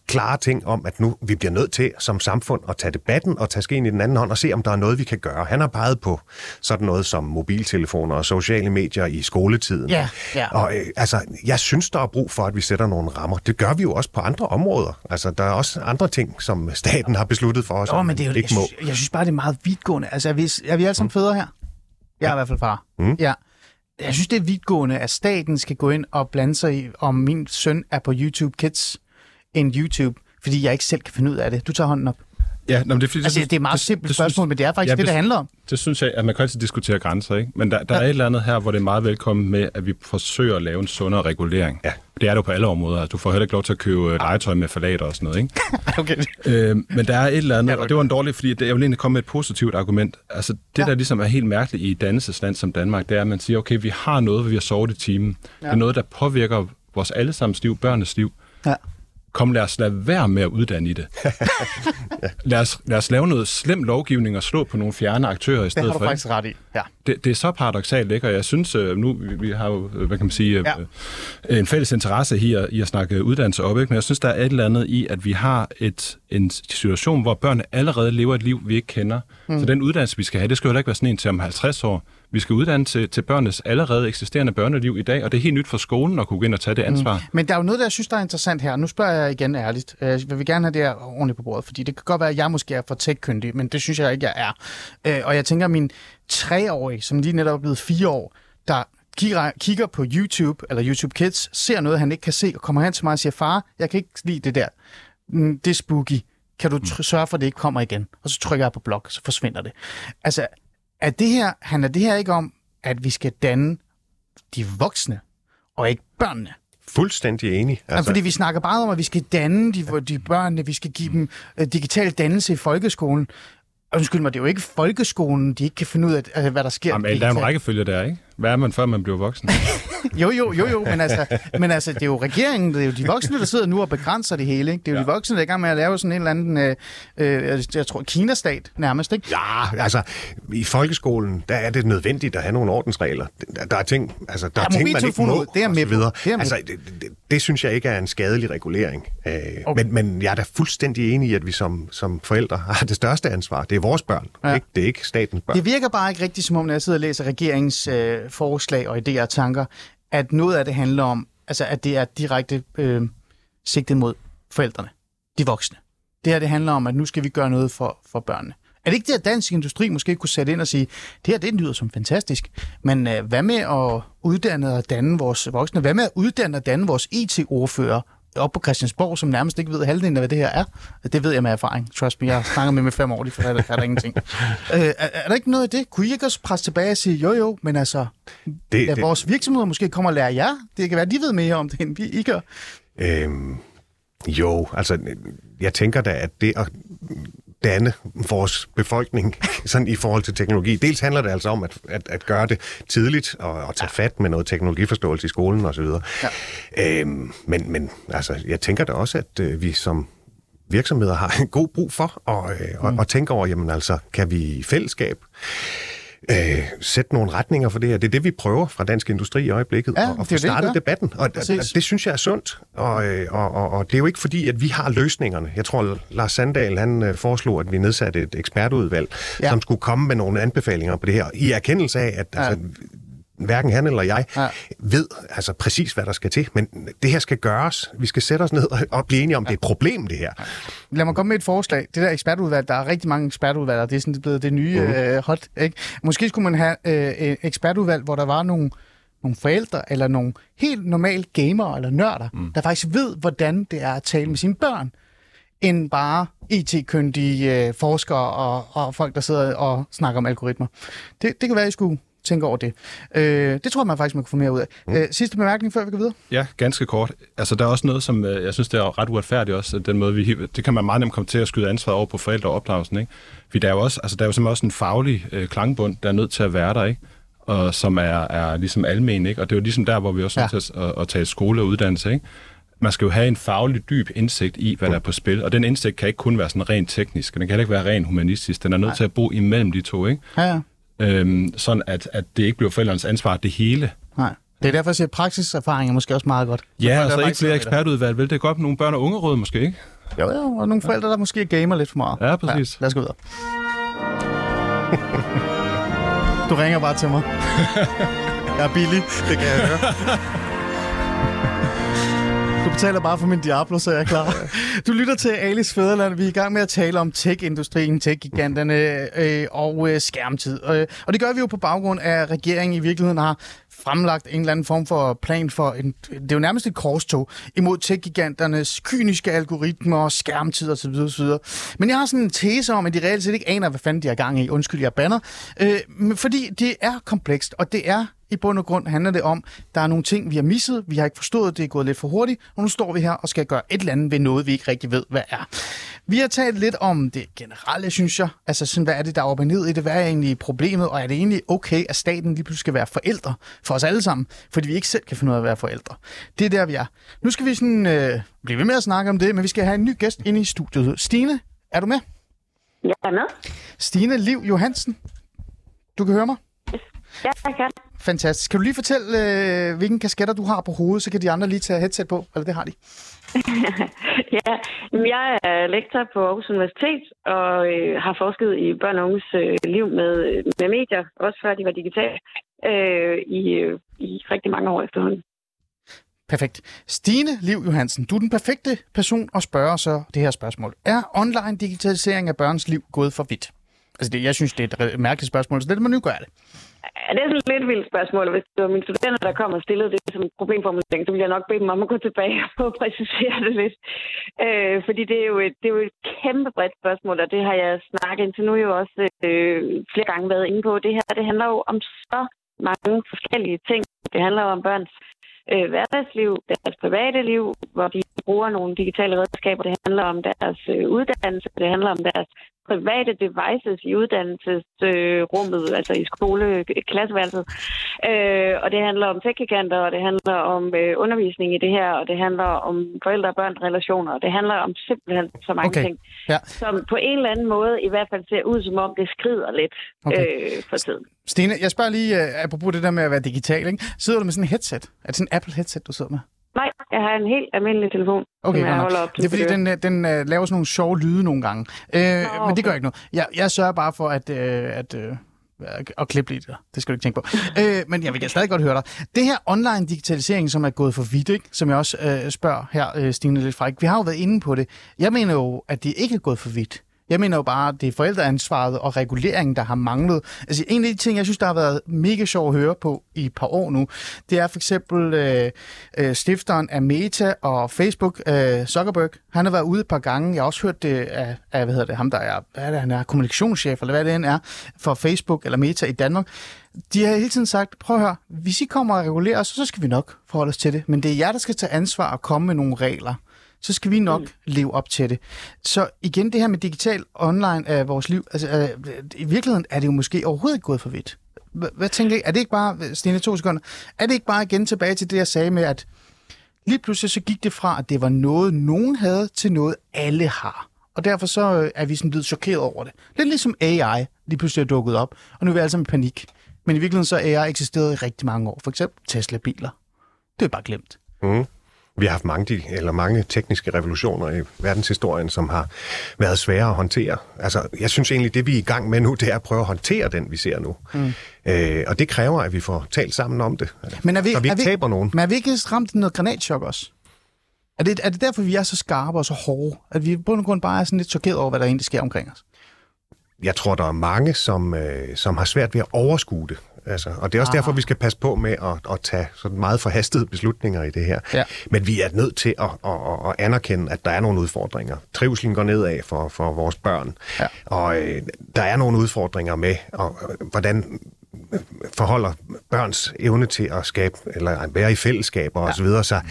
klare ting om, at nu vi bliver nødt til som samfund at tage debatten og tage skeen i den anden hånd og se, om der er noget, vi kan gøre. Han har peget på sådan noget som mobiltelefoner og sociale medier i skoletiden. Ja, ja. Og øh, altså, jeg synes, der er brug for, at vi sætter nogle rammer. Det gør vi jo også på andre områder. Altså, der er også andre ting, som staten har besluttet for os, om men det er jo, man jeg, ikke må. synes, jeg synes bare, det er meget vidtgående. Altså, er vi, er vi alle sammen fædre her? Jeg er i hvert fald far. Mm. Ja. Jeg synes, det er vidtgående, at staten skal gå ind og blande sig i, om min søn er på YouTube Kids end YouTube, fordi jeg ikke selv kan finde ud af det. Du tager hånden op. Ja, nå, men det, er, fordi, Altså, det er et meget simpelt spørgsmål, men det er faktisk det, det handler om. Det synes jeg, at man kan altid diskutere grænser, ikke? Men der, der ja. er et eller andet her, hvor det er meget velkommen med, at vi forsøger at lave en sundere regulering. Ja. Det er det jo på alle områder. Du får heller ikke lov til at købe øh, legetøj med falater og sådan noget, ikke? Okay. Øh, men der er et eller andet, og det var en dårlig, fordi det- jeg vil egentlig komme med et positivt argument. Altså det, Ja. ja. der ligesom er helt mærkeligt i et dannelsesland som Danmark, det er, at man siger, okay, vi har noget, hvor vi har sovet i timen. Ja. Det er noget, der påvirker vores allesammens liv, børnenes liv. Ja. Kom, lad os lade være med at uddanne i det. lad, os, lad os lave noget slem lovgivning og slå på nogle fjerne aktører i Det stedet har du for. faktisk ret i. Ja. Det, det er så paradoxalt, ikke? Og jeg synes, øh, nu vi, vi har jo, øh, hvad kan man sige, Ja. ja. en fælles interesse at, i at snakke uddannelse op, ikke? Men jeg synes, der er et eller andet i, at vi har et, en situation, hvor børn allerede lever et liv, vi ikke kender. Mm. Så den uddannelse, vi skal have, det skal jo heller ikke være sådan en til om 50 år. Vi skal uddanne til, til børnenes allerede eksisterende børneliv i dag, og det er helt nyt for skolen at kunne gå ind og tage det ansvar. Mm. Men der er jo noget, der jeg synes, der er interessant her. Nu spørger jeg igen ærligt. Øh, Jeg vil gerne have det her ordentligt på bordet, fordi det kan godt være, at jeg måske er for tech-kyndig, men det synes jeg ikke, jeg er. Øh, Og jeg tænker, at min treårige, som lige netop er blevet fire år, der kigger, på YouTube, eller YouTube Kids, ser noget, han ikke kan se, og kommer hen til mig og siger, far, jeg kan ikke lide det der. Mm, Det er spooky. Kan du tr- sørge for, at det ikke kommer igen? Og så trykker jeg på blok, så forsvinder det. Altså, er det her, handler det her ikke om, at vi skal danne de voksne, og ikke børnene? Fuldstændig enig. Altså, fordi vi snakker bare om, at vi skal danne de, de børnene, vi skal give dem øh, digital dannelse i folkeskolen. Og Undskyld mig, det er jo ikke folkeskolen, de ikke kan finde ud af, øh, hvad der sker. Jamen, der er en rækkefølge der, ikke? Hvad er man, før man bliver voksen? Jo, jo, jo, jo, men altså, men altså, det er jo regeringen, det er jo de voksne, der sidder nu og begrænser det hele. Ikke? Det er jo ja. de voksne, der er i gang med at lave sådan en eller anden, øh, øh, jeg tror, Kinastat nærmest. Ikke? Ja, altså, i folkeskolen, der er det nødvendigt at have nogle ordensregler. Der, der er ting, altså, der Ja, er ting, man ikke må, ud, det er med videre. Det er med Altså, det, det, det, synes jeg ikke er en skadelig regulering. Øh, Okay. men, men jeg er da fuldstændig enig i, at vi som, som forældre har det største ansvar. Det er vores børn, ja. ikke? det er ikke statens børn. Det virker bare ikke rigtigt, som om, når jeg sidder og læser regeringens øh, forslag og idéer og tanker, at noget af det handler om, altså at det er direkte øh, sigtet mod forældrene, de voksne. Det her, det handler om, at nu skal vi gøre noget for, for børnene. Er det ikke det, at dansk industri måske kunne sætte ind og sige, det her, det lyder som fantastisk, men øh, hvad med at uddanne og danne vores voksne? Hvad med at uddanne og danne vores e IT-ordfører op på Christiansborg, som nærmest ikke ved halvdelen af, hvad det her er? Det ved jeg med erfaring. Trust me, jeg har snakket med med fem år, de for er der, er ingenting. øh, er, er, der ikke noget af det? Kunne I ikke også presse tilbage og sige, jo jo, men altså, det, det, vores virksomheder måske kommer og lærer jer? Det kan være, de ved mere om det, end vi I gør. Øhm, jo, altså, jeg tænker da, at det at danne vores befolkning sådan i forhold til teknologi. Dels handler det altså om at, at, at gøre det tidligt og, og tage fat med noget teknologiforståelse i skolen osv. Ja. Øhm, men, men altså, jeg tænker da også, at øh, vi som virksomheder har en god brug for at, øh, mm. og, og tænke over, jamen altså, kan vi i fællesskab øh, sætte nogle retninger for det her. Det er det, vi prøver fra Dansk Industri i øjeblikket, Ja, er at få startet debatten. Og, og, det synes jeg er sundt, og, øh, og, og, og det er jo ikke fordi, at vi har løsningerne. Jeg tror, Lars Sandal han øh, foreslog, at vi nedsatte et ekspertudvalg, Ja. som skulle komme med nogle anbefalinger på det her, i erkendelse af, at Ja. ja. altså, hverken han eller jeg Ja. ved altså præcis, hvad der skal til. Men det her skal gøres. Vi skal sætte os ned og- blive enige om, ja. det er et problem, det her. Lad mig komme med et forslag. Det der ekspertudvalg, der er rigtig mange ekspertudvalg, og det er sådan det er blevet det nye mm. øh, hot. Ikke? Måske skulle man have øh, et ekspertudvalg, hvor der var nogle, nogle forældre eller nogle helt normale gamere eller nørder, mm. der faktisk ved, hvordan det er at tale med sine børn, end bare IT-kyndige øh, forskere og, og folk, der sidder og snakker om algoritmer. Det, det kan være, at I skulle tænke over det. Øh, det tror jeg, man faktisk man kunne få mere ud af. Mm. Øh, sidste bemærkning, før vi går videre. Ja, ganske kort. Altså, der er også noget, som øh, jeg synes, det er ret uretfærdigt også, den måde, vi det kan man meget nemt komme til at skyde ansvaret over på forældre og opdragelsen, ikke? Fordi der er jo også, altså, der er jo simpelthen også en faglig øh, klangbund, der er nødt til at være der, ikke? Og som er, er ligesom almen, ikke? Og det er jo ligesom der, hvor vi også er Ja. nødt til at, at, at tage skole og uddannelse, ikke? Man skal jo have en faglig dyb indsigt i, hvad der er på spil, og den indsigt kan ikke kun være sådan rent teknisk, den kan heller ikke være rent humanistisk, den er nødt til at bo imellem de to, ikke? Ja, ja. Øhm, sådan at, at det ikke bliver forældrenes ansvar, det hele. Nej. Det er derfor, jeg siger, at praksiserfaring er måske også meget godt. Ja, så er ikke flere ekspertudvalg, vel? Det er godt med nogle børn- og ungeråd måske, ikke? Jo, jo, og nogle forældre, der måske gamer lidt for meget. Ja, præcis. Ja, lad os gå videre. Du ringer bare til mig. Jeg er billig, det kan jeg høre. Du betaler bare for min Diablo, så jeg er klar. Du lytter til Alice Fæderland. Vi er i gang med at tale om tech-industrien, tech-giganterne øh, og øh, skærmtid. Øh, og det gør vi jo på baggrund af, at regeringen i virkeligheden har fremlagt en eller anden form for plan for, en, det er jo nærmest et korstog, imod tech-giganternes kyniske algoritmer, skærmtid osv. osv. Men jeg har sådan en tese om, at de reelt set ikke aner, hvad fanden de har gang i. Undskyld, jeg banner. Øh, men fordi det er komplekst, og det er i bund og grund handler det om, der er nogle ting, vi har misset, vi har ikke forstået, det er gået lidt for hurtigt, og nu står vi her og skal gøre et eller andet ved noget, vi ikke rigtig ved, hvad er. Vi har talt lidt om det generelle, synes jeg. Altså, sådan, hvad er det, der er op og ned i det? Hvad er egentlig problemet? Og er det egentlig okay, at staten lige pludselig skal være forældre for os alle sammen, fordi vi ikke selv kan finde ud af at være forældre? Det er der, vi er. Nu skal vi sådan, øh, blive ved med at snakke om det, men vi skal have en ny gæst ind i studiet. Stine, er du med? Jeg er med. Stine Liv Johansen. Du kan høre mig? Ja, jeg kan. Fantastisk. Kan du lige fortælle, øh, hvilken kasketter du har på hovedet, så kan de andre lige tage headset på? Eller det har de ja, jeg er lektor på Aarhus Universitet og øh, har forsket i børn og unges øh, liv med, med medier, også før de var digitale, øh, i, øh, i rigtig mange år efterhånden. Perfekt. Stine Liv Johansen, du er den perfekte person at spørge så det her spørgsmål. Er online digitalisering af børns liv gået for vidt? Altså, det, jeg synes, det er et mærkeligt spørgsmål, så det må nu gøre det. Ja, det er sådan et lidt vildt spørgsmål, hvis det var mine studenter, der kom og stillede det som problemformulering, så ville jeg nok bede dem om at gå tilbage og præcisere det lidt. Øh, fordi det er, jo et, det er jo et kæmpe bredt spørgsmål, og det har jeg snakket indtil nu jo også øh, flere gange været inde på. Det her, det handler jo om så mange forskellige ting. Det handler jo om børns øh, hverdagsliv, deres private liv, hvor de bruger nogle digitale redskaber. Det handler om deres øh, uddannelse, det handler om deres private devices i uddannelsesrummet, øh, altså i skole, klasseværelset. Øh, og det handler om tech-giganter, og det handler om øh, undervisning i det her, og det handler om forældre- og børn-relationer, og det handler om simpelthen så mange Okay. ting, Ja. som på en eller anden måde i hvert fald ser ud, som om det skrider lidt Okay. øh, for tiden. Stine, jeg spørger lige, uh, apropos det der med at være digital, ikke? sidder du med sådan en headset? Er det sådan en Apple-headset, du sidder med? Nej, jeg har en helt almindelig telefon, Okay, som jeg holder op til. det er fordi, den, øh, den uh, laver sådan nogle sjove lyde nogle gange. Uh, Nå, Men det gør okay. ikke noget. Jeg, jeg sørger bare for at, uh, at uh, at klippe lidt. Det skal du ikke tænke på. uh, men jeg vil stadig godt høre dig. Det her online digitalisering, som er gået for vidt, ikke? som jeg også uh, spørger her, uh, Stine lidt fræk. Vi har jo været inde på det. Jeg mener jo, at det ikke er gået for vidt. Jeg mener jo bare, at det er forældreansvaret og reguleringen, der har manglet. Altså en af de ting, jeg synes, der har været mega sjov at høre på i et par år nu, det er for eksempel øh, øh, stifteren af Meta og Facebook, øh, Zuckerberg. Han har været ude et par gange. Jeg har også hørt det af, af hvad hedder det, ham der er, hvad er det, han er kommunikationschef, eller hvad det end er, for Facebook eller Meta i Danmark. De har hele tiden sagt, prøv at høre, hvis I kommer og regulerer os, så skal vi nok forholde os til det. Men det er jer, der skal tage ansvar og komme med nogle regler så skal vi nok mm. leve op til det. Så igen, det her med digital online af vores liv, altså øh, i virkeligheden er det jo måske overhovedet ikke gået for vidt. Hvad tænker I? Er det ikke bare, Stine, to sekunder, er det ikke bare igen tilbage til det, jeg sagde med, at lige pludselig så gik det fra, at det var noget, nogen havde, til noget, alle har. Og derfor så øh, er vi sådan blevet chokeret over det. Lidt ligesom AI lige pludselig er dukket op, og nu er vi alle sammen i panik. Men i virkeligheden så er AI eksisteret i rigtig mange år. For eksempel Tesla-biler. Det er jo bare glemt. Mm. Vi har haft mange, eller mange tekniske revolutioner i verdenshistorien, som har været svære at håndtere. Altså, jeg synes egentlig, det vi er i gang med nu, det er at prøve at håndtere den, vi ser nu. Mm. Øh, og det kræver, at vi får talt sammen om det, men er vi, så vi er vi, taber nogen. Men er vi ikke ramt noget granatchok også? Er det, er det derfor, vi er så skarpe og så hårde? At vi på grund bare er sådan lidt chokeret over, hvad der egentlig sker omkring os? Jeg tror, der er mange, som, øh, som har svært ved at overskue det. Altså, og det er også ah. derfor, vi skal passe på med at, at tage sådan meget forhastede beslutninger i det her. Ja. Men vi er nødt til at, at, at, at anerkende, at der er nogle udfordringer. Trivselen går nedad for, for vores børn. Ja. Og øh, der er nogle udfordringer med, og, øh, hvordan forholder børns evne til at skabe, eller være i fællesskaber ja. osv., så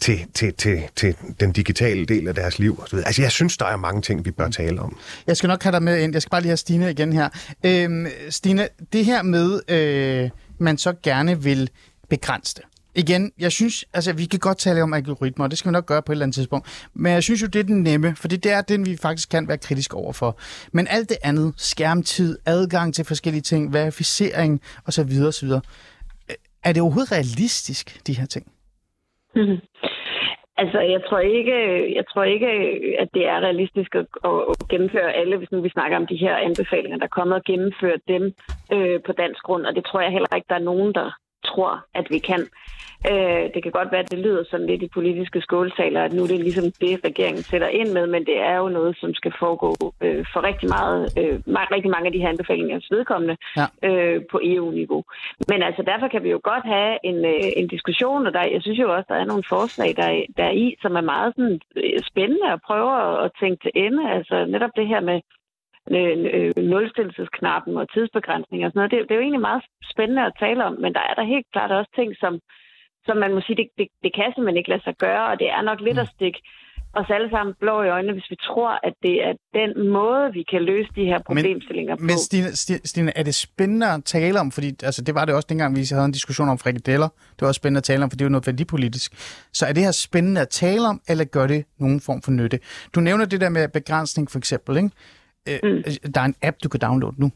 til, til, til, til den digitale del af deres liv. Og så videre. Altså, jeg synes, der er mange ting, vi bør tale om. Jeg skal nok have dig med ind. Jeg skal bare lige have Stine igen her. Øhm, Stine, det her med, øh, man så gerne vil begrænse det igen, jeg synes, altså vi kan godt tale om algoritmer, og det skal vi nok gøre på et eller andet tidspunkt, men jeg synes jo, det er den nemme, for det er den, vi faktisk kan være kritisk overfor. Men alt det andet, skærmtid, adgang til forskellige ting, verificering osv. osv. Er det overhovedet realistisk, de her ting? Mm-hmm. Altså, jeg tror ikke, jeg tror ikke at det er realistisk at, at gennemføre alle, hvis nu vi snakker om de her anbefalinger, der er kommet og gennemføre dem øh, på dansk grund, og det tror jeg heller ikke, der er nogen, der tror, at vi kan. Øh, det kan godt være, at det lyder sådan lidt i politiske skåltaler, at nu er det ligesom det, regeringen sætter ind med, men det er jo noget, som skal foregå øh, for rigtig meget, øh, rigtig mange af de her anbefalinger vedkommende ja. øh, på EU-niveau. Men altså, derfor kan vi jo godt have en, øh, en diskussion, og der, jeg synes jo også, der er nogle forslag, der, der er i, som er meget sådan, øh, spændende at prøve at tænke til ende. Altså netop det her med Øh, øh, nulstillelsesknappen og tidsbegrænsning og sådan noget. Det, det er jo egentlig meget spændende at tale om, men der er der helt klart også ting, som, som man må sige, det, det, det kan simpelthen ikke lade sig gøre, og det er nok lidt at stikke os alle sammen blå i øjnene, hvis vi tror, at det er den måde, vi kan løse de her problemstillinger men, på. Men Stine, Stine, er det spændende at tale om? Fordi altså, det var det også dengang, vi havde en diskussion om frikadeller. Det var også spændende at tale om, for det er jo noget værdipolitisk. Så er det her spændende at tale om, eller gør det nogen form for nytte? Du nævner det der med begrænsning for eksempel, ikke? Øh, mm. Der er en app, du kan downloade nu.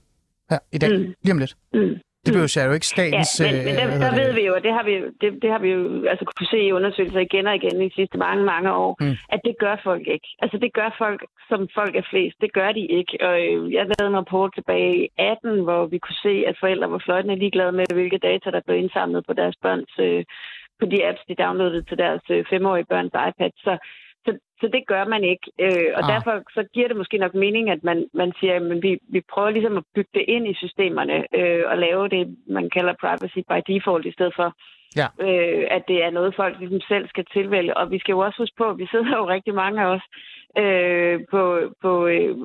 Her, i dag. Mm. Lige om lidt. Mm. Det behøver jo ikke statens... Ja, men, men der, der ved vi jo, og det har vi, det, det har vi jo altså, kunne se i undersøgelser igen og igen i de sidste mange, mange år, mm. at det gør folk ikke. Altså det gør folk, som folk er flest. Det gør de ikke. Og øh, jeg lavede en rapport tilbage i 18, hvor vi kunne se, at forældre var fløjtende ligeglade med, hvilke data, der blev indsamlet på deres børns... Øh, på de apps, de downloadede til deres øh, femårige børns iPad. Så så, det gør man ikke. Øh, og ah. derfor så giver det måske nok mening, at man, man siger, at vi, vi prøver ligesom at bygge det ind i systemerne øh, og lave det, man kalder privacy by default, i stedet for, ja. øh, at det er noget, folk ligesom selv skal tilvælge. Og vi skal jo også huske på, at vi sidder jo rigtig mange af os øh, på, på, øh,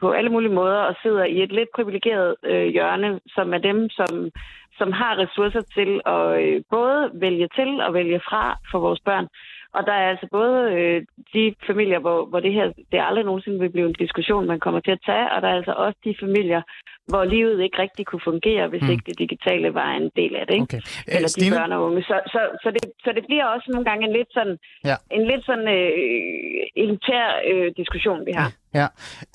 på alle mulige måder og sidder i et lidt privilegeret øh, hjørne, som er dem, som, som har ressourcer til at øh, både vælge til og vælge fra for vores børn. Og der er altså både øh, de familier, hvor, hvor det her det aldrig nogensinde vil blive en diskussion, man kommer til at tage, og der er altså også de familier, hvor livet ikke rigtig kunne fungere, hvis mm. ikke det digitale var en del af det. Ikke? Okay. Æ, Eller Stine? de børn og unge. Så, så, så, det, så det bliver også nogle gange en lidt sådan, ja. en lidt sådan øh, elitær øh, diskussion, vi har. Ja,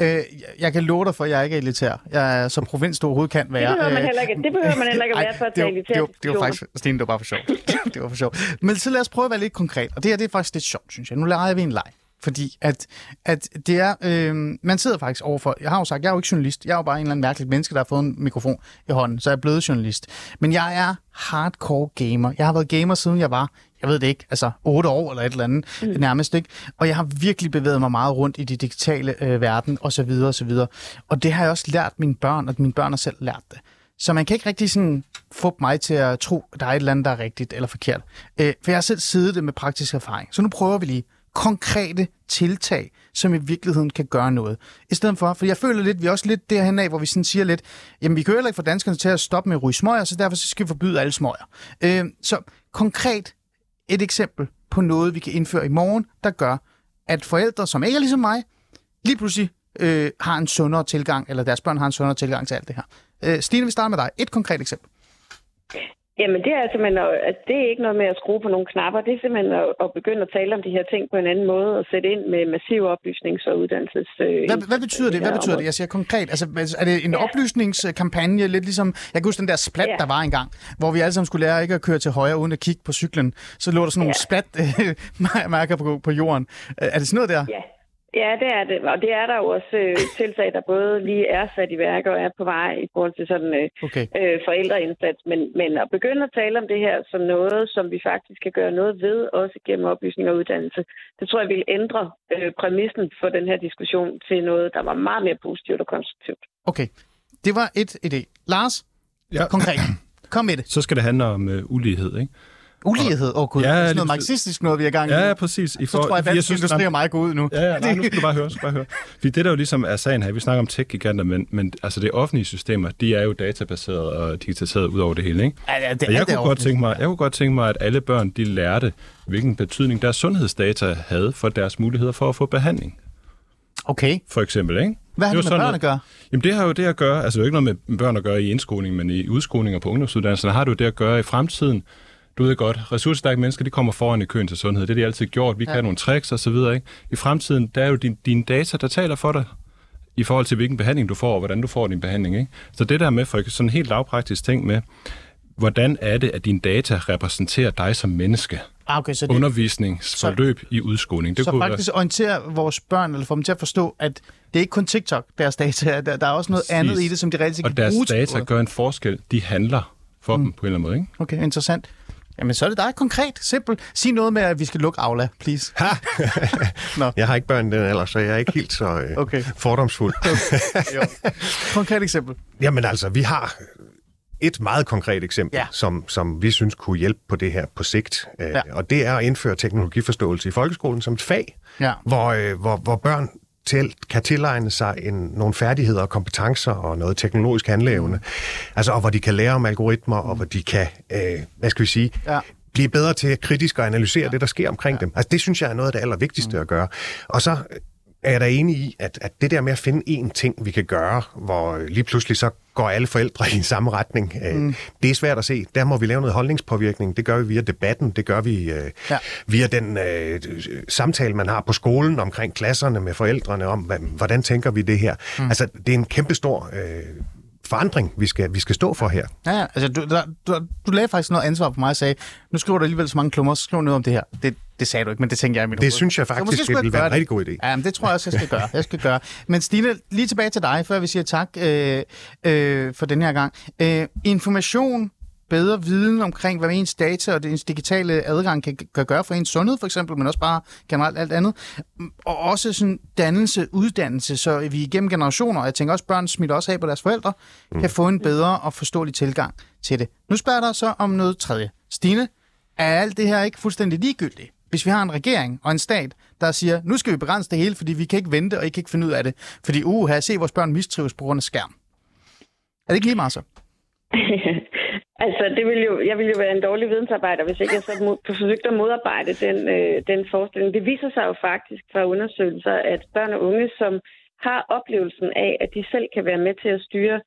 øh, jeg kan love dig for, at jeg ikke er elitær. Jeg er så provins, du overhovedet kan være. Det behøver man heller ikke, det behøver man heller ikke at være for at tage elitær det, var, det var faktisk, Stine, det var bare for sjov. det var for sjov. Men så lad os prøve at være lidt konkret. Og det her det er faktisk lidt sjovt, synes jeg. Nu leger vi en leg. Fordi at, at det er, øh, man sidder faktisk overfor, jeg har jo sagt, jeg er jo ikke journalist, jeg er jo bare en eller anden mærkelig menneske, der har fået en mikrofon i hånden, så jeg er blevet journalist. Men jeg er hardcore gamer. Jeg har været gamer siden jeg var, jeg ved det ikke, altså otte år eller et eller andet mm. nærmest, ikke? Og jeg har virkelig bevæget mig meget rundt i de digitale øh, verden, og så videre, og så videre. Og det har jeg også lært mine børn, og mine børn har selv lært det. Så man kan ikke rigtig sådan få mig til at tro, at der er et eller andet, der er rigtigt eller forkert. Øh, for jeg har selv siddet det med praktisk erfaring. Så nu prøver vi lige konkrete tiltag, som i virkeligheden kan gøre noget. I stedet for, for jeg føler lidt, vi er også lidt derhen af, hvor vi sådan siger lidt, jamen vi kan jo heller ikke få danskerne til at stoppe med at ryge smøger, så derfor så skal vi forbyde alle smøger. Øh, så konkret et eksempel på noget, vi kan indføre i morgen, der gør, at forældre, som ikke er ligesom mig, lige pludselig øh, har en sundere tilgang, eller deres børn har en sundere tilgang til alt det her. Øh, Stine, vi starter med dig. Et konkret eksempel. Jamen, det er simpelthen, at det er ikke noget med at skrue på nogle knapper. Det er simpelthen at, at begynde at tale om de her ting på en anden måde og sætte ind med massiv oplysnings- og uddannelses... Hvad, hvad betyder det? Hvad betyder det? Jeg siger konkret. Altså, er det en ja. oplysningskampagne, lidt ligesom... Jeg kan huske den der splat, ja. der var engang, hvor vi alle sammen skulle lære ikke at køre til højre uden at kigge på cyklen. Så lå der sådan nogle ja. splat-mærker på, på jorden. Er det sådan noget der? Ja. Ja, det er det. Og det er der jo også øh, tiltag, der både lige er sat i værk og er på vej i forhold til sådan øh, okay. øh, forældreindsats. Men, men at begynde at tale om det her som noget, som vi faktisk kan gøre noget ved, også gennem oplysning og uddannelse, det tror jeg vil ændre øh, præmissen for den her diskussion til noget, der var meget mere positivt og konstruktivt. Okay. Det var et idé. Lars, ja. konkret. Kom med det. Så skal det handle om øh, ulighed, ikke? Ulighed? Åh oh, gud, ja, det er sådan noget marxistisk noget, vi er i gang med. Ja, ja, præcis. I for, så tror jeg, at jeg synes, det meget gå ud nu. Ja, ja, nej, nu skal du bare høre. Skal bare høre. Fordi det der jo ligesom er sagen her, vi snakker om tech-giganter, men, men altså det offentlige systemer, de er jo databaseret og digitaliseret ud over det hele, ikke? Ja, ja, det, og jeg, kunne godt tænke mig, jeg kunne godt tænke mig, at alle børn, de lærte, hvilken betydning deres sundhedsdata havde for deres muligheder for at få behandling. Okay. For eksempel, ikke? Hvad har det, det med børn at gøre? Jamen det har jo det at gøre, altså det er jo ikke noget med børn at gøre i indskoling, men i udskoling og på ungdomsuddannelserne har du det at gøre i fremtiden, du ved godt, ressourcestærke mennesker, de kommer foran i køen til sundhed. Det har de altid gjort. Vi ja. kan nogle tricks og så videre. Ikke? I fremtiden, der er jo din, dine data, der taler for dig i forhold til, hvilken behandling du får, og hvordan du får din behandling. Ikke? Så det der med, for sådan en helt lavpraktisk ting med, hvordan er det, at dine data repræsenterer dig som menneske? Ah, okay, så det, Undervisningsforløb så, i udskoling. Det så kunne faktisk være... orientere vores børn, eller få dem til at forstå, at det er ikke kun TikTok, deres data er. Der, der er også noget Præcis. andet i det, som de rigtig kan bruge Og deres data gør en forskel. De handler for mm. dem på en eller anden måde. Ikke? Okay, interessant. Jamen, så er det dig konkret, simpelt. Sig noget med, at vi skal lukke Aula, please. Ha! Nå. Jeg har ikke børn den alder, så jeg er ikke helt så øh, okay. fordomsfuld. okay. Konkret eksempel. Jamen altså, vi har et meget konkret eksempel, ja. som, som vi synes kunne hjælpe på det her på sigt. Øh, ja. Og det er at indføre teknologiforståelse i folkeskolen som et fag, ja. hvor, øh, hvor, hvor børn til, kan tilegne sig en, nogle færdigheder og kompetencer og noget teknologisk handleevne. Mm. Altså, og hvor de kan lære om algoritmer, og hvor de kan, øh, hvad skal vi sige, ja blive bedre til kritisk at analysere ja. det, der sker omkring ja. dem. Altså, det synes jeg er noget af det allervigtigste mm. at gøre. Og så er jeg da enig i, at, at det der med at finde én ting, vi kan gøre, hvor lige pludselig så går alle forældre i samme retning, øh, mm. det er svært at se. Der må vi lave noget holdningspåvirkning. Det gør vi via debatten, det gør vi øh, ja. via den øh, samtale, man har på skolen omkring klasserne med forældrene om, hvordan tænker vi det her. Mm. Altså, det er en kæmpestor øh, forandring, vi skal, vi skal stå for her. Ja, ja. altså du, der, du, du lagde faktisk noget ansvar på mig og sagde, nu skriver du alligevel så mange klummer, skriv noget om det her. Det, det sagde du ikke, men det tænker jeg i mit Det hoved. synes jeg faktisk, det vil være en rigtig god idé. Ja, men det tror jeg også, jeg skal gøre. Jeg skal gøre. Men Stine, lige tilbage til dig, før vi siger tak øh, øh, for den her gang. Øh, information bedre viden omkring, hvad ens data og ens digitale adgang kan, kan gøre for ens sundhed, for eksempel, men også bare generelt alt andet. Og også sådan dannelse, uddannelse, så vi igennem generationer, og jeg tænker også, børn smitter også af på deres forældre, mm. kan få en bedre og forståelig tilgang til det. Nu spørger der så om noget tredje. Stine, er alt det her ikke fuldstændig ligegyldigt? Hvis vi har en regering og en stat, der siger, nu skal vi begrænse det hele, fordi vi kan ikke vente, og I kan ikke finde ud af det. Fordi, uh, her se vores børn mistrives på grund af skærm. Er det ikke lige meget så? Altså, det vil jo, jeg vil jo være en dårlig vidensarbejder, hvis ikke jeg så mod, forsøgte at modarbejde den, øh, den forestilling. Det viser sig jo faktisk fra undersøgelser, at børn og unge, som har oplevelsen af, at de selv kan være med til at styre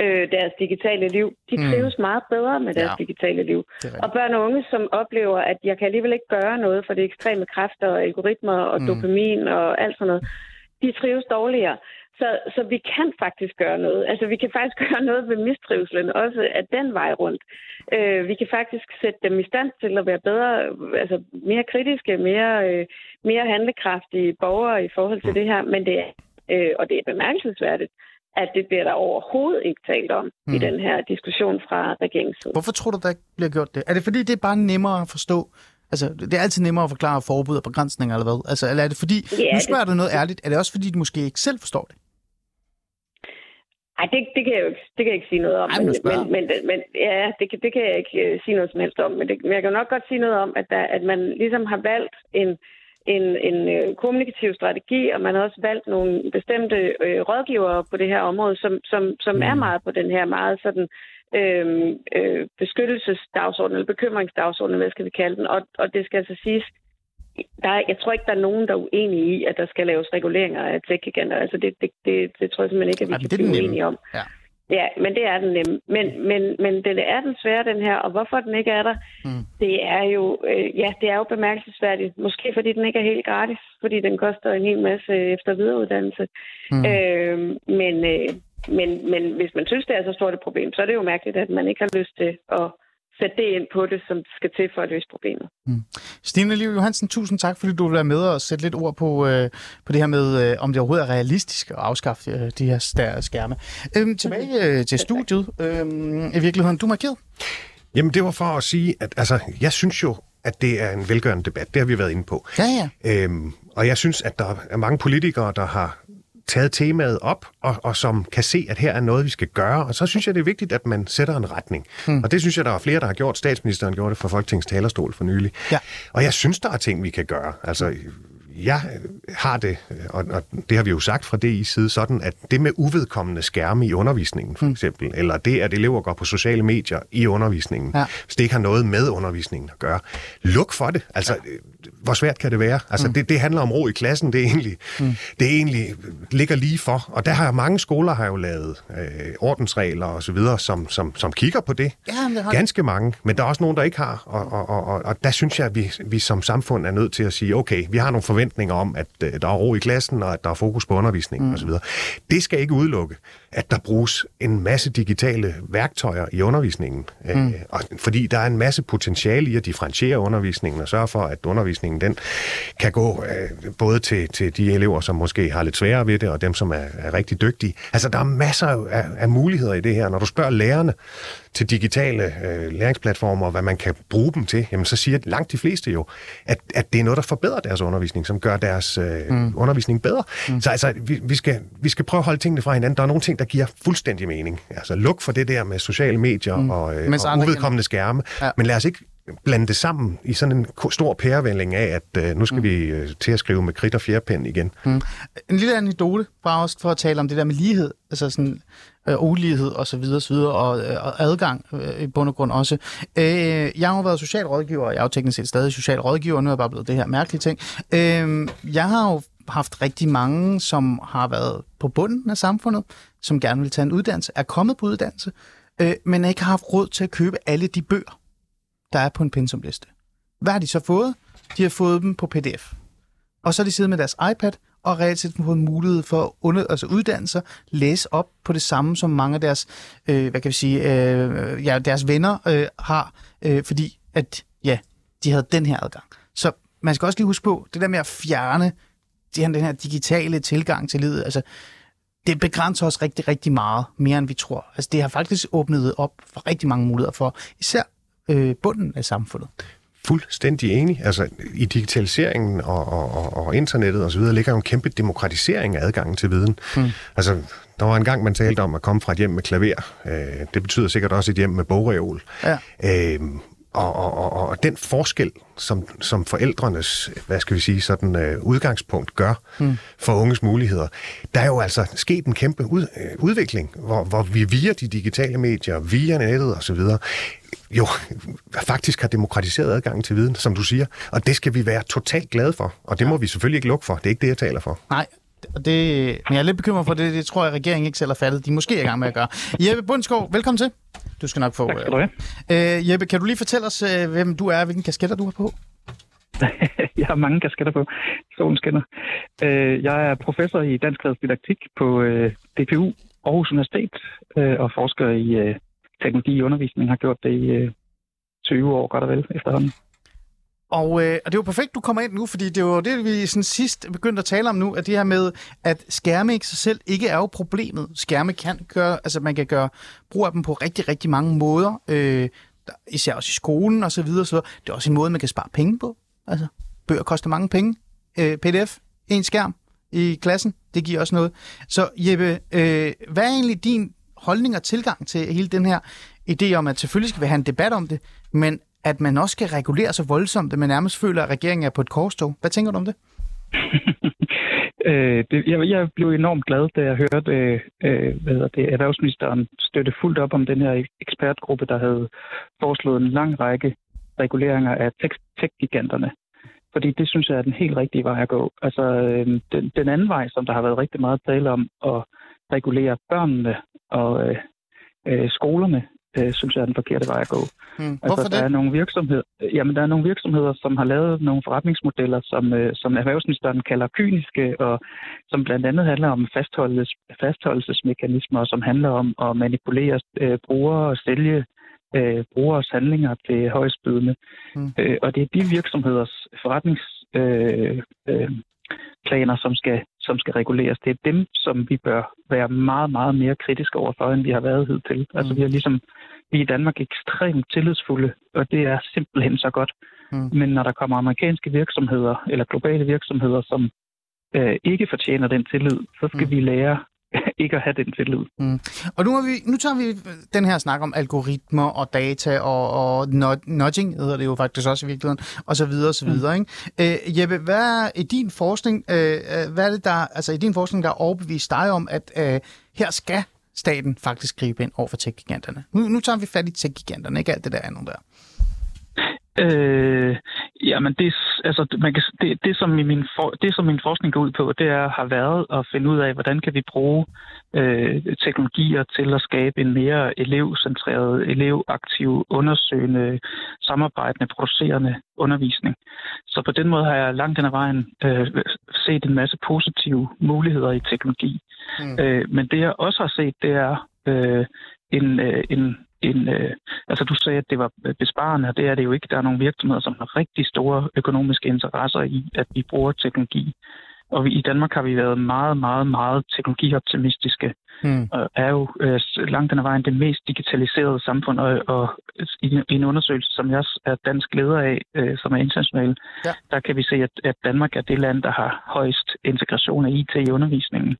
øh, deres digitale liv, de mm. trives mm. meget bedre med deres ja. digitale liv. Og børn og unge, som oplever, at jeg kan alligevel ikke gøre noget for de ekstreme kræfter og algoritmer og mm. dopamin og alt sådan noget, de trives dårligere. Så, så vi kan faktisk gøre noget. Altså, vi kan faktisk gøre noget ved mistrivselen, også af den vej rundt. Øh, vi kan faktisk sætte dem i stand til at være bedre, altså mere kritiske, mere, øh, mere handlekraftige borgere i forhold til det her. Men det er, øh, og det er bemærkelsesværdigt, at det bliver der overhovedet ikke talt om mm. i den her diskussion fra regeringens side. Hvorfor tror du, der ikke bliver gjort det? Er det fordi, det er bare nemmere at forstå? Altså, det er altid nemmere at forklare forbud og begrænsninger, eller hvad? Altså, eller er det fordi, ja, nu spørger det... du noget ærligt, er det også fordi, du måske ikke selv forstår det? Nej, det, det, kan jeg jo ikke, det kan jeg ikke sige noget om. Ej, men, men, men, men, ja, det, det kan jeg ikke uh, sige noget som helst om. Men, det, men jeg kan nok godt sige noget om, at, der, at man ligesom har valgt en, en, en uh, kommunikativ strategi, og man har også valgt nogle bestemte uh, rådgivere på det her område, som, som, som mm. er meget på den her meget sådan øh, øh, beskyttelsesdagsorden, eller bekymringsdagsorden, hvad skal vi kalde den. Og, og det skal altså siges, der er, jeg tror ikke, der er nogen, der er uenige i, at der skal laves reguleringer af tech-giganter. Altså, det, det, det, det tror jeg simpelthen ikke, at vi Ej, kan blive uenige om. Ja. Ja, men det er den nem. Men, men, men den er den svære, den her. Og hvorfor den ikke er der, mm. det er jo øh, ja, det er jo bemærkelsesværdigt. Måske fordi den ikke er helt gratis, fordi den koster en hel masse efter videreuddannelse. Mm. Øh, men, øh, men, men hvis man synes, det er så stort et problem, så er det jo mærkeligt, at man ikke har lyst til at sætte det ind på det, som skal til for at løse problemet. Mm. Stine Liv Johansen, tusind tak, fordi du vil være med og sætte lidt ord på, øh, på det her med, øh, om det overhovedet er realistisk at afskaffe øh, de her skærme. Øhm, tilbage øh, til studiet. Øhm, I virkeligheden, du markeret? Jamen, det var for at sige, at altså, jeg synes jo, at det er en velgørende debat. Det har vi været inde på. Ja, ja. Øhm, og jeg synes, at der er mange politikere, der har taget temaet op, og, og som kan se, at her er noget, vi skal gøre. Og så synes jeg, det er vigtigt, at man sætter en retning. Hmm. Og det synes jeg, der er flere, der har gjort. Statsministeren gjorde det fra Folketingets talerstol for nylig. Ja. Og jeg synes, der er ting, vi kan gøre. Altså, jeg har det, og, og det har vi jo sagt fra DI's side, sådan at det med uvedkommende skærme i undervisningen, for hmm. eksempel, mm. eller det, at elever går på sociale medier i undervisningen, ja. hvis det ikke har noget med undervisningen at gøre, luk for det. Altså, ja. hvor svært kan det være? Altså, mm. det, det handler om ro i klassen, det er egentlig, mm. det er egentlig ligger lige for, og der har mange skoler har jo lavet øh, ordensregler og så videre, som, som, som kigger på det. Ja, det har Ganske mange, men der er også nogen, der ikke har, og, og, og, og, og der synes jeg, at vi, vi som samfund er nødt til at sige, okay, vi har nogle forventninger forventninger om, at øh, der er ro i klassen, og at der er fokus på undervisningen mm. osv. Det skal ikke udelukke, at der bruges en masse digitale værktøjer i undervisningen. Øh, mm. Og, fordi der er en masse potentiale i at differentiere undervisningen og sørge for, at undervisningen den kan gå øh, både til, til de elever, som måske har lidt sværere ved det, og dem, som er, er rigtig dygtige. Altså, der er masser af, af muligheder i det her. Når du spørger lærerne, til digitale øh, læringsplatformer, og hvad man kan bruge dem til, jamen så siger langt de fleste jo, at, at det er noget, der forbedrer deres undervisning, som gør deres øh, mm. undervisning bedre. Mm. Så altså, vi, vi, skal, vi skal prøve at holde tingene fra hinanden. Der er nogle ting, der giver fuldstændig mening. Altså luk for det der med sociale medier mm. og, øh, og uvedkommende skærme, ja. men lad os ikke blande det sammen i sådan en stor pærevælling af, at øh, nu skal mm. vi øh, til at skrive med kridt og fjerpen igen. Mm. En lille anekdote, bare også for at tale om det der med lighed, altså sådan øh, ulighed og så videre, så videre og, øh, og adgang øh, i bund og grund også. Øh, jeg har jo været socialrådgiver, og jeg er jo teknisk set stadig socialrådgiver, nu er jeg bare blevet det her mærkelige ting. Øh, jeg har jo haft rigtig mange, som har været på bunden af samfundet, som gerne vil tage en uddannelse, er kommet på uddannelse, øh, men ikke har haft råd til at købe alle de bøger, der er på en pensumliste. Hvad har de så fået? De har fået dem på pdf. Og så har de siddet med deres iPad og reelt set fået mulighed for at under, altså uddanne sig, læse op på det samme, som mange af deres, øh, hvad kan vi sige, øh, ja, deres venner øh, har, øh, fordi at, ja, de havde den her adgang. Så man skal også lige huske på, det der med at fjerne den her digitale tilgang til livet, altså, det begrænser os rigtig, rigtig meget, mere end vi tror. Altså, det har faktisk åbnet op for rigtig mange muligheder for især øh, bunden af samfundet. Fuldstændig enig. Altså, i digitaliseringen og, og, og internettet osv. ligger jo en kæmpe demokratisering af adgangen til viden. Mm. Altså, der var en gang, man talte om at komme fra et hjem med klaver. Øh, det betyder sikkert også et hjem med bogreol. Ja. Øh, og, og, og, og den forskel, som, som forældrenes, hvad skal vi sige, sådan uh, udgangspunkt gør mm. for unges muligheder, der er jo altså sket en kæmpe ud, uh, udvikling, hvor, hvor vi via de digitale medier, via nettet osv., jo faktisk har demokratiseret adgangen til viden, som du siger. Og det skal vi være totalt glade for. Og det ja. må vi selvfølgelig ikke lukke for. Det er ikke det, jeg taler for. Nej, og det, men jeg er lidt bekymret for det. Det tror jeg, at regeringen ikke selv har fattet. De er måske er i gang med at gøre. Jeppe Bundskov, velkommen til. Du skal nok få... Tak skal du have. Øh, Jeppe, kan du lige fortælle os, øh, hvem du er, hvilken kasketter du har på? jeg har mange kasketter på. Solen skinner. Øh, jeg er professor i dansk didaktik på øh, DPU Aarhus Universitet øh, og forsker i øh, teknologi i undervisning. Har gjort det i øh, 20 år godt og vel efterhånden. Og, øh, og det er jo perfekt, du kommer ind nu, fordi det var det, vi sådan sidst begyndte at tale om nu, at det her med, at skærme i sig selv ikke er jo problemet. Skærme kan gøre, altså man kan gøre brug af dem på rigtig, rigtig mange måder, øh, især også i skolen og så videre, så det er også en måde, man kan spare penge på. Altså, bøger koster mange penge. Øh, PDF, en skærm i klassen, det giver også noget. Så Jeppe, øh, hvad er egentlig din holdning og tilgang til hele den her idé om, at selvfølgelig skal vi have en debat om det, men at man også skal regulere så voldsomt, at man nærmest føler, at regeringen er på et korstog. Hvad tænker du om det? øh, det jeg, jeg blev enormt glad, da jeg hørte øh, øh hvad det, erhvervsministeren støtte fuldt op om den her ekspertgruppe, der havde foreslået en lang række reguleringer af tech-giganterne. Fordi det synes jeg er den helt rigtige vej at gå. Altså øh, den, den anden vej, som der har været rigtig meget tale om, at regulere børnene og øh, øh, skolerne, øh, synes jeg er den forkerte vej at gå. Altså, Hvorfor der er det? nogle virksomheder, jamen, der er nogle virksomheder, som har lavet nogle forretningsmodeller, som, øh, som erhvervsministeren kalder kyniske, og som blandt andet handler om fastholdes, fastholdelsesmekanismer, som handler om at manipulere øh, brugere og sælge øh, brugeres handlinger til højstbydende. Mm. Øh, og det er de virksomheders forretningsplaner, øh, øh, planer, som skal, som skal reguleres. Det er dem, som vi bør være meget, meget mere kritiske overfor, end vi har været hidtil. Mm. Altså vi er ligesom, vi i Danmark ekstremt tillidsfulde, og det er simpelthen så godt. Mm. Men når der kommer amerikanske virksomheder, eller globale virksomheder, som øh, ikke fortjener den tillid, så skal Mm. vi lære ikke at have den tillid. Og nu, har vi, nu tager vi den her snak om algoritmer og data og, og nud- nudging, hedder det jo faktisk også i virkeligheden, og så videre og så videre. Ikke? Øh, Jeppe, hvad er i din forskning, øh, øh, hvad er det der, altså i din forskning, der er overbevist dig om, at øh, her skal staten faktisk gribe ind over for tech-giganterne? Nu, nu tager vi fat i tech-giganterne, ikke alt det der andet der. Øh, jamen, det, er- altså, man kan, det, det, som min for, det, som min forskning går ud på, det er, har været at finde ud af, hvordan kan vi bruge øh, teknologier til at skabe en mere elevcentreret, elevaktiv, undersøgende, samarbejdende, producerende undervisning. Så på den måde har jeg langt den ad vejen øh, set en masse positive muligheder i teknologi. Mm. Øh, men det jeg også har set, det er øh, en, øh, en, en øh, altså du sagde, at det var besparende, og det er det jo ikke. Der er nogle virksomheder, som har rigtig store økonomiske interesser i, at vi bruger teknologi. Og vi, i Danmark har vi været meget, meget, meget teknologioptimistiske, Mm. og er jo øh, langt den ad vejen det mest digitaliserede samfund, og, og i, i en undersøgelse, som jeg også er dansk leder af, øh, som er international, Ja. der kan vi se, at, at Danmark er det land, der har højst integration af IT i undervisningen.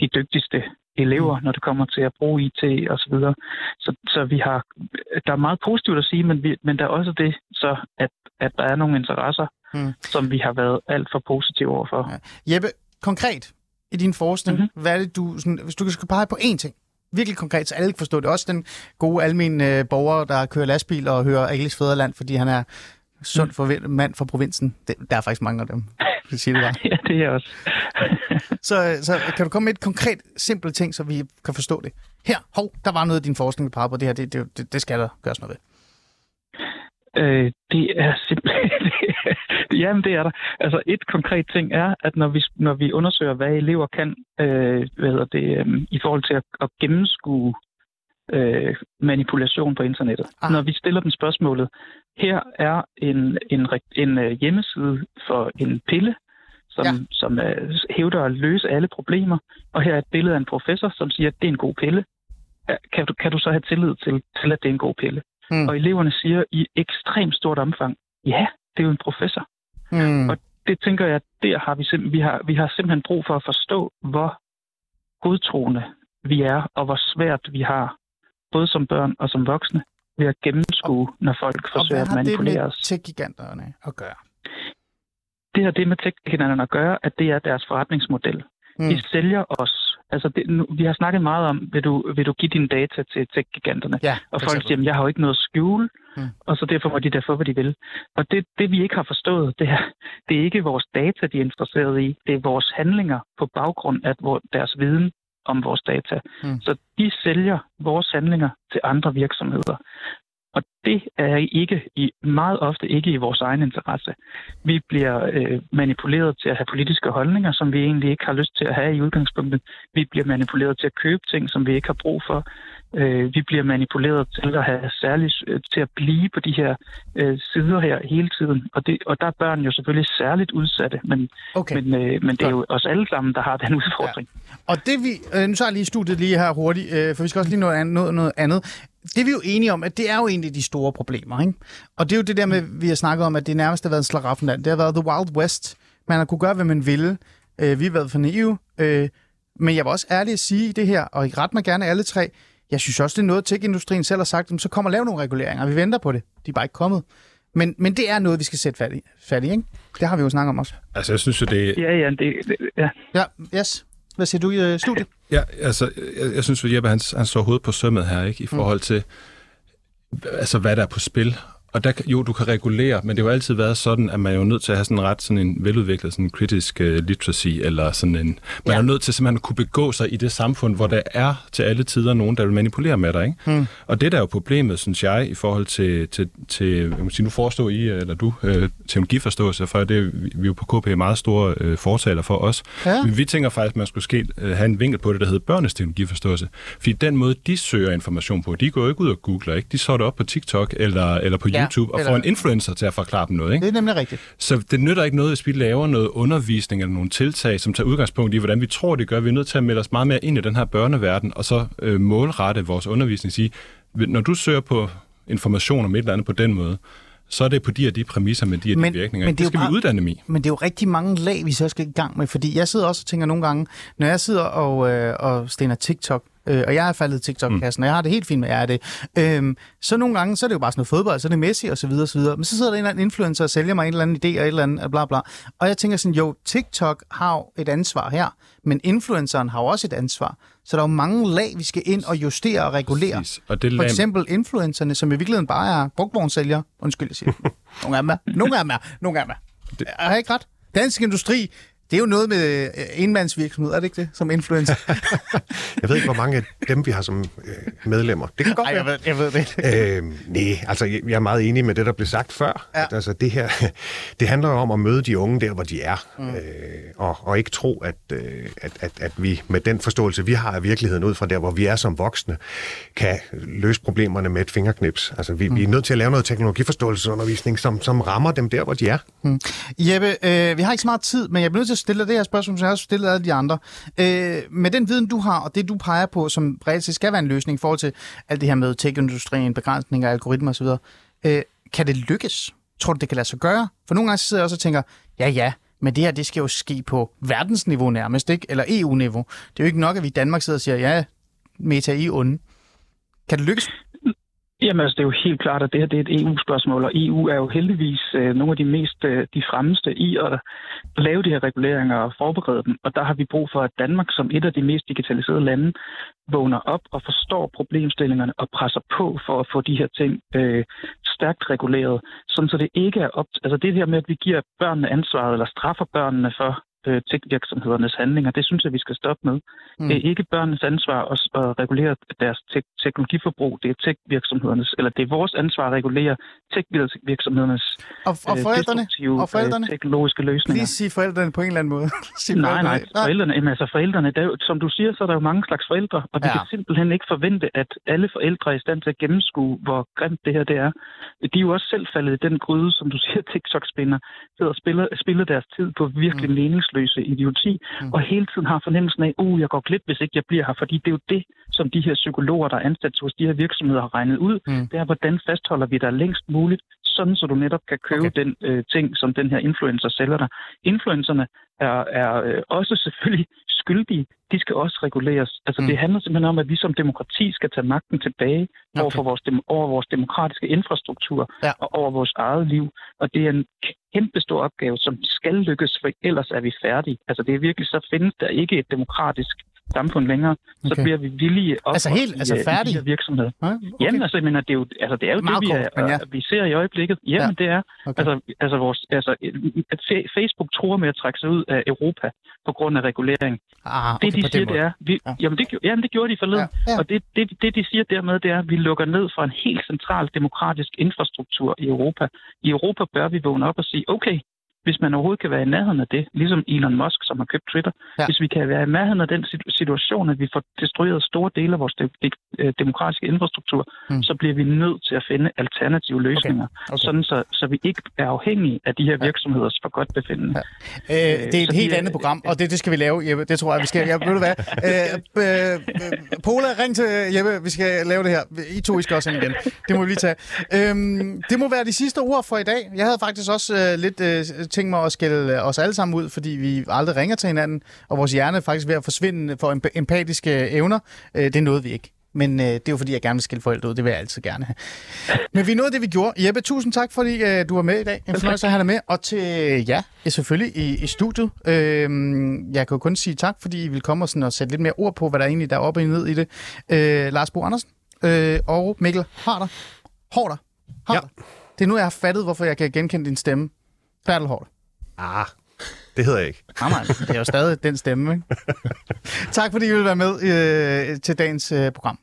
De dygtigste elever, mm. når det kommer til at bruge IT og så videre. Så, så vi har, der er meget positivt at sige, men, vi, men der er også det, så at, at der er nogle interesser, Mm. som vi har været alt for positive overfor. Ja. Jeppe, konkret i din forskning, Mhm. mm-hmm. hvad er det, du, sådan, hvis du skal pege på én ting, virkelig konkret, så alle kan forstå det. Også den gode almindelige øh, borger, der kører lastbil og hører Aglis Fæderland, fordi han er sund for mand fra provinsen. Det, der er faktisk mange af dem. Det siger det bare. Ja, det er også. Så, så kan du komme med et konkret, simpelt ting, så vi kan forstå det? Her, hov, der var noget af din forskning, der pegede på det her. Det, det, det, det skal der gøres noget ved. Øh, det er simpelthen... Jamen, det er der. Altså, et konkret ting er, at når vi, når vi undersøger, hvad elever kan øh, hvad hedder det, øh, i forhold til at, at gennemskue øh, manipulation på internettet. Ah. Når vi stiller dem spørgsmålet, her er en, en, en, øh, hjemmeside for en pille, som, Ja. som øh, hævder at løse alle problemer, og her er et billede af en professor, som siger, at det er en god pille. Kan du, kan du så have tillid til, til, at det er en god pille? Mm. Og eleverne siger i ekstremt stort omfang, ja, det er jo en professor. Mm. Og det tænker jeg, der har vi, simp- vi, har, vi har simpelthen brug for at forstå, hvor godtroende vi er, og hvor svært vi har, både som børn og som voksne, ved at gennemskue, når folk Og forsøger hvad at har det manipulere med os. tech-giganterne at gøre? Det har det med teknikerne at gøre, at det er deres forretningsmodel. Mm. De sælger os. Altså det, nu, vi har snakket meget om, vil du, vil du give dine data til tech-giganterne? Ja, Og folk siger, "Jamen, jeg har jo ikke noget at skjule, Mm. og så derfor må de da få, hvad de vil. Og det, det vi ikke har forstået, det er, det er ikke vores data, de er interesseret i. Det er vores handlinger på baggrund af vor, deres viden om vores data. Mm. Så de sælger vores handlinger til andre virksomheder. Og det er ikke i, meget ofte ikke i vores egen interesse. Vi bliver øh, manipuleret til at have politiske holdninger, som vi egentlig ikke har lyst til at have i udgangspunktet. Vi bliver manipuleret til at købe ting, som vi ikke har brug for. Øh, vi bliver manipuleret til at have særligt øh, til at blive på de her øh, sider her hele tiden. Og, det, og der er børn jo selvfølgelig særligt udsatte, men, Okay. men, øh, men det er jo os alle sammen, der har den udfordring. Og det vi, øh, nu tager jeg lige studiet lige her hurtigt, øh, for vi skal også lige nå an- noget, noget andet. Det er vi jo enige om, at det er jo egentlig de store problemer, ikke? Og det er jo det der med, vi har snakket om, at det nærmest har været en slaraffenland. Det har været the wild west. Man har kunne gøre, hvad man ville. Øh, vi har været for naive. Øh, men jeg var også ærlig at sige det her, og I ret mig gerne alle tre, jeg synes også, det er noget, tech-industrien selv har sagt, "Jamen, så kommer og lave nogle reguleringer, vi venter på det. De er bare ikke kommet. Men, men det er noget, vi skal sætte fat i, fat i ikke? Det har vi jo snakket om også. Altså, jeg synes jo, det, Ja, ja, det, det, ja. Ja, yes. Hvad siger du i øh, studiet? Ja, altså, jeg, jeg synes, at Jeppe, han, han står hovedet på sømmet her, ikke, i forhold til, altså, hvad der er på spil. Og der, jo, du kan regulere, men det har jo altid været sådan, at man er jo nødt til at have sådan en ret sådan en veludviklet sådan kritisk uh, literacy, eller sådan en... Man Ja. er nødt til simpelthen at kunne begå sig i det samfund, hvor der er til alle tider nogen, der vil manipulere med dig, ikke? Hmm. Og det der er jo problemet, synes jeg, i forhold til, til, til jeg må sige, nu forestår I, eller du, øh, teknologiforståelse, for det vi er jo på KP meget store øh, fortaler for os. Ja. Men vi tænker faktisk, at man skulle ske, øh, have en vinkel på det, der hedder børnes teknologiforståelse. Fordi den måde, de søger information på, de går jo ikke ud og googler, ikke? De så det op på TikTok eller, eller på Ja, YouTube, og eller- får en influencer til at forklare dem noget, ikke? Det er nemlig rigtigt. Så det nytter ikke noget, hvis vi laver noget undervisning eller nogle tiltag, som tager udgangspunkt i, hvordan vi tror, det gør. Vi er nødt til at melde os meget mere ind i den her børneverden, og så øh, målrette vores undervisning. Sige, når du søger på information om et eller andet på den måde, så er det på de og de præmisser med de og de Men- virkninger. men det det jo skal bare- vi uddanne dem i. Men det er jo rigtig mange lag, vi så skal i gang med, fordi jeg sidder også og tænker nogle gange, når jeg sidder og, øh, og stener TikTok, øh, og jeg er faldet i TikTok-kassen, og jeg har det helt fint med, at jeg er det, øh, så nogle gange, så er det jo bare sådan noget fodbold, så er det Messi og så videre, og så videre. Men så sidder der en eller anden influencer og sælger mig en eller anden idé og et eller andet, bla bla. Og jeg tænker sådan, jo, TikTok har jo et ansvar her, men influenceren har jo også et ansvar. Så der er jo mange lag, vi skal ind og justere og regulere. Præcis. Og det For eksempel influencerne, som i virkeligheden bare er brugtvognsælgere. Undskyld, jeg siger. Nogle af dem er. Nogle af dem er. Nogle af dem er. Det... Har jeg ikke ret? Dansk Industri, det er jo noget med øh, enmandsvirksomhed, er det ikke det, som influencer? Jeg ved ikke, hvor mange af dem, vi har som øh, medlemmer. Det kan godt Ej, jeg ved, jeg ved det. Øh, nej, altså jeg er meget enig med det, der blev sagt før. Ja. At, altså, det her, det handler jo om at møde de unge der, hvor de er. Mm. Øh, og, og ikke tro, at, øh, at, at, at vi med den forståelse, vi har af virkeligheden ud fra der, hvor vi er som voksne, kan løse problemerne med et fingerknips. Altså vi, mm. vi er nødt til at lave noget teknologiforståelsesundervisning, som, som rammer dem der, hvor de er. Jeppe, øh, vi har ikke så meget tid, men jeg bliver nødt til at det her spørgsmål, som jeg også stillet alle de andre. Øh, med den viden, du har, og det du peger på, som reelt set skal være en løsning i forhold til alt det her med tech-industrien, begrænsninger, algoritmer osv., øh, kan det lykkes? Tror du, det kan lade sig gøre? For nogle gange så sidder jeg også og tænker, ja ja, men det her, det skal jo ske på verdensniveau nærmest, ikke? Eller EU-niveau. Det er jo ikke nok, at vi i Danmark sidder og siger, ja, meta i onde. Kan det lykkes? Jamen altså, det er jo helt klart, at det her det er et EU-spørgsmål, og EU er jo heldigvis øh, nogle af de mest øh, de fremmeste i at lave de her reguleringer og forberede dem. Og der har vi brug for, at Danmark som et af de mest digitaliserede lande vågner op og forstår problemstillingerne og presser på for at få de her ting øh, stærkt reguleret, sådan så det ikke er op... Altså det her med, at vi giver børnene ansvaret eller straffer børnene for øh, tech-virksomhedernes handlinger, det synes jeg, vi skal stoppe med. Mm. Det er ikke børnenes ansvar at, at regulere deres te- teknologiforbrug. Det er tech-virksomhedernes, eller det er vores ansvar at regulere tech-virksomhedernes Og, og øh, forældrene? Og forældrene? øh, teknologiske løsninger. Lige sige forældrene på en eller anden måde. Nej, forældrene. nej, forældrene, jamen, altså forældrene, der, er som du siger, så er der jo mange slags forældre, og vi Ja. kan simpelthen ikke forvente, at alle forældre er i stand til at gennemskue, hvor grimt det her det er. De er jo også selv faldet i den gryde, som du siger, TikTok-spinner, sidder og spiller, spiller deres tid på virkelig mm. meningsløse idioti, mm. og hele tiden har fornemmelsen af, uh, jeg går glip, hvis ikke jeg bliver her, fordi det er jo det, som de her psykologer, der er ansat hos de her virksomheder, har regnet ud. Mm. Det er, hvordan fastholder vi dig længst muligt, sådan så du netop kan købe Okay. den øh, ting, som den her influencer sælger dig. Influencerne er, er øh, også selvfølgelig skyldige. De skal også reguleres. Altså, Mm. det handler simpelthen om, at vi som demokrati skal tage magten tilbage okay. over, for vores, dem- over vores demokratiske infrastruktur Ja. og over vores eget liv. Og det er en kæmpe stor opgave, som skal lykkes, for ellers er vi færdige. Altså, det er virkelig, så findes der ikke et demokratisk samfund længere. Så Okay. bliver vi villige op Altså helt- altså i, øh, i færdige? de her virksomheder. Ja, Okay. Jamen, altså, mener, det er jo, altså, det er jo Meget det, vi, kort, men er, ja. ja. vi ser i øjeblikket. Jamen, Ja. det er. Okay. Altså, altså, vores, altså, at Facebook tror med at trække sig ud af Europa på grund af regulering. Ah, Det, okay, de på den siger, måde. det er... Vi, Ja. ja. jamen, det, jamen, det gjorde de forleden. Ja, ja. Og det, det, det, de siger dermed, det er, at vi lukker ned for en helt central demokratisk infrastruktur i Europa. I Europa bør vi vågne op og sige, okay, hvis man overhovedet kan være i nærheden af det, ligesom Elon Musk, som har købt Twitter, Ja. hvis vi kan være i nærheden af den situ- situation, at vi får destrueret store dele af vores de- de- øh, demokratiske infrastruktur, Mm. så bliver vi nødt til at finde alternative løsninger, okay. sådan så, så vi ikke er afhængige af de her virksomheders for godt befindende. Ja. Øh, det er et så helt de andet program, og det, det skal vi lave, Jeppe. Det tror jeg, vi skal. Jeg, ved du hvad? Øh, øh, øh, Pola, ring til Jeppe. Vi skal lave det her. I to, I skal også ind igen. Det må vi lige tage. Øhm, det må være de sidste ord for i dag. Jeg havde faktisk også øh, lidt øh, tænkt mig at skælde os alle sammen ud, fordi vi aldrig ringer til hinanden, og vores hjerne er faktisk ved at forsvinde for emp- empatiske evner. Øh, det nåede vi ikke. Men øh, det er jo fordi, jeg gerne vil skille forældre ud. Det vil jeg altid gerne have. Men vi nåede det, vi gjorde. Jeppe, tusind tak, fordi øh, du var med i dag. En fornøjelse at have dig med. Og til ja, selvfølgelig i, i studiet. Øh, jeg kan jo kun sige tak, fordi I vil komme og, sådan, og sætte lidt mere ord på, hvad der egentlig der er oppe og ned i det. Øh, Lars Bo Andersen øh, og Mikkel Harder. Hårder. Harder. Det er nu, jeg har fattet, hvorfor jeg kan genkende din stemme. Bertelhård. Ah, det hedder jeg ikke. Nej, nej, det er jo stadig den stemme, ikke? tak fordi I vil være med øh, til dagens øh, program.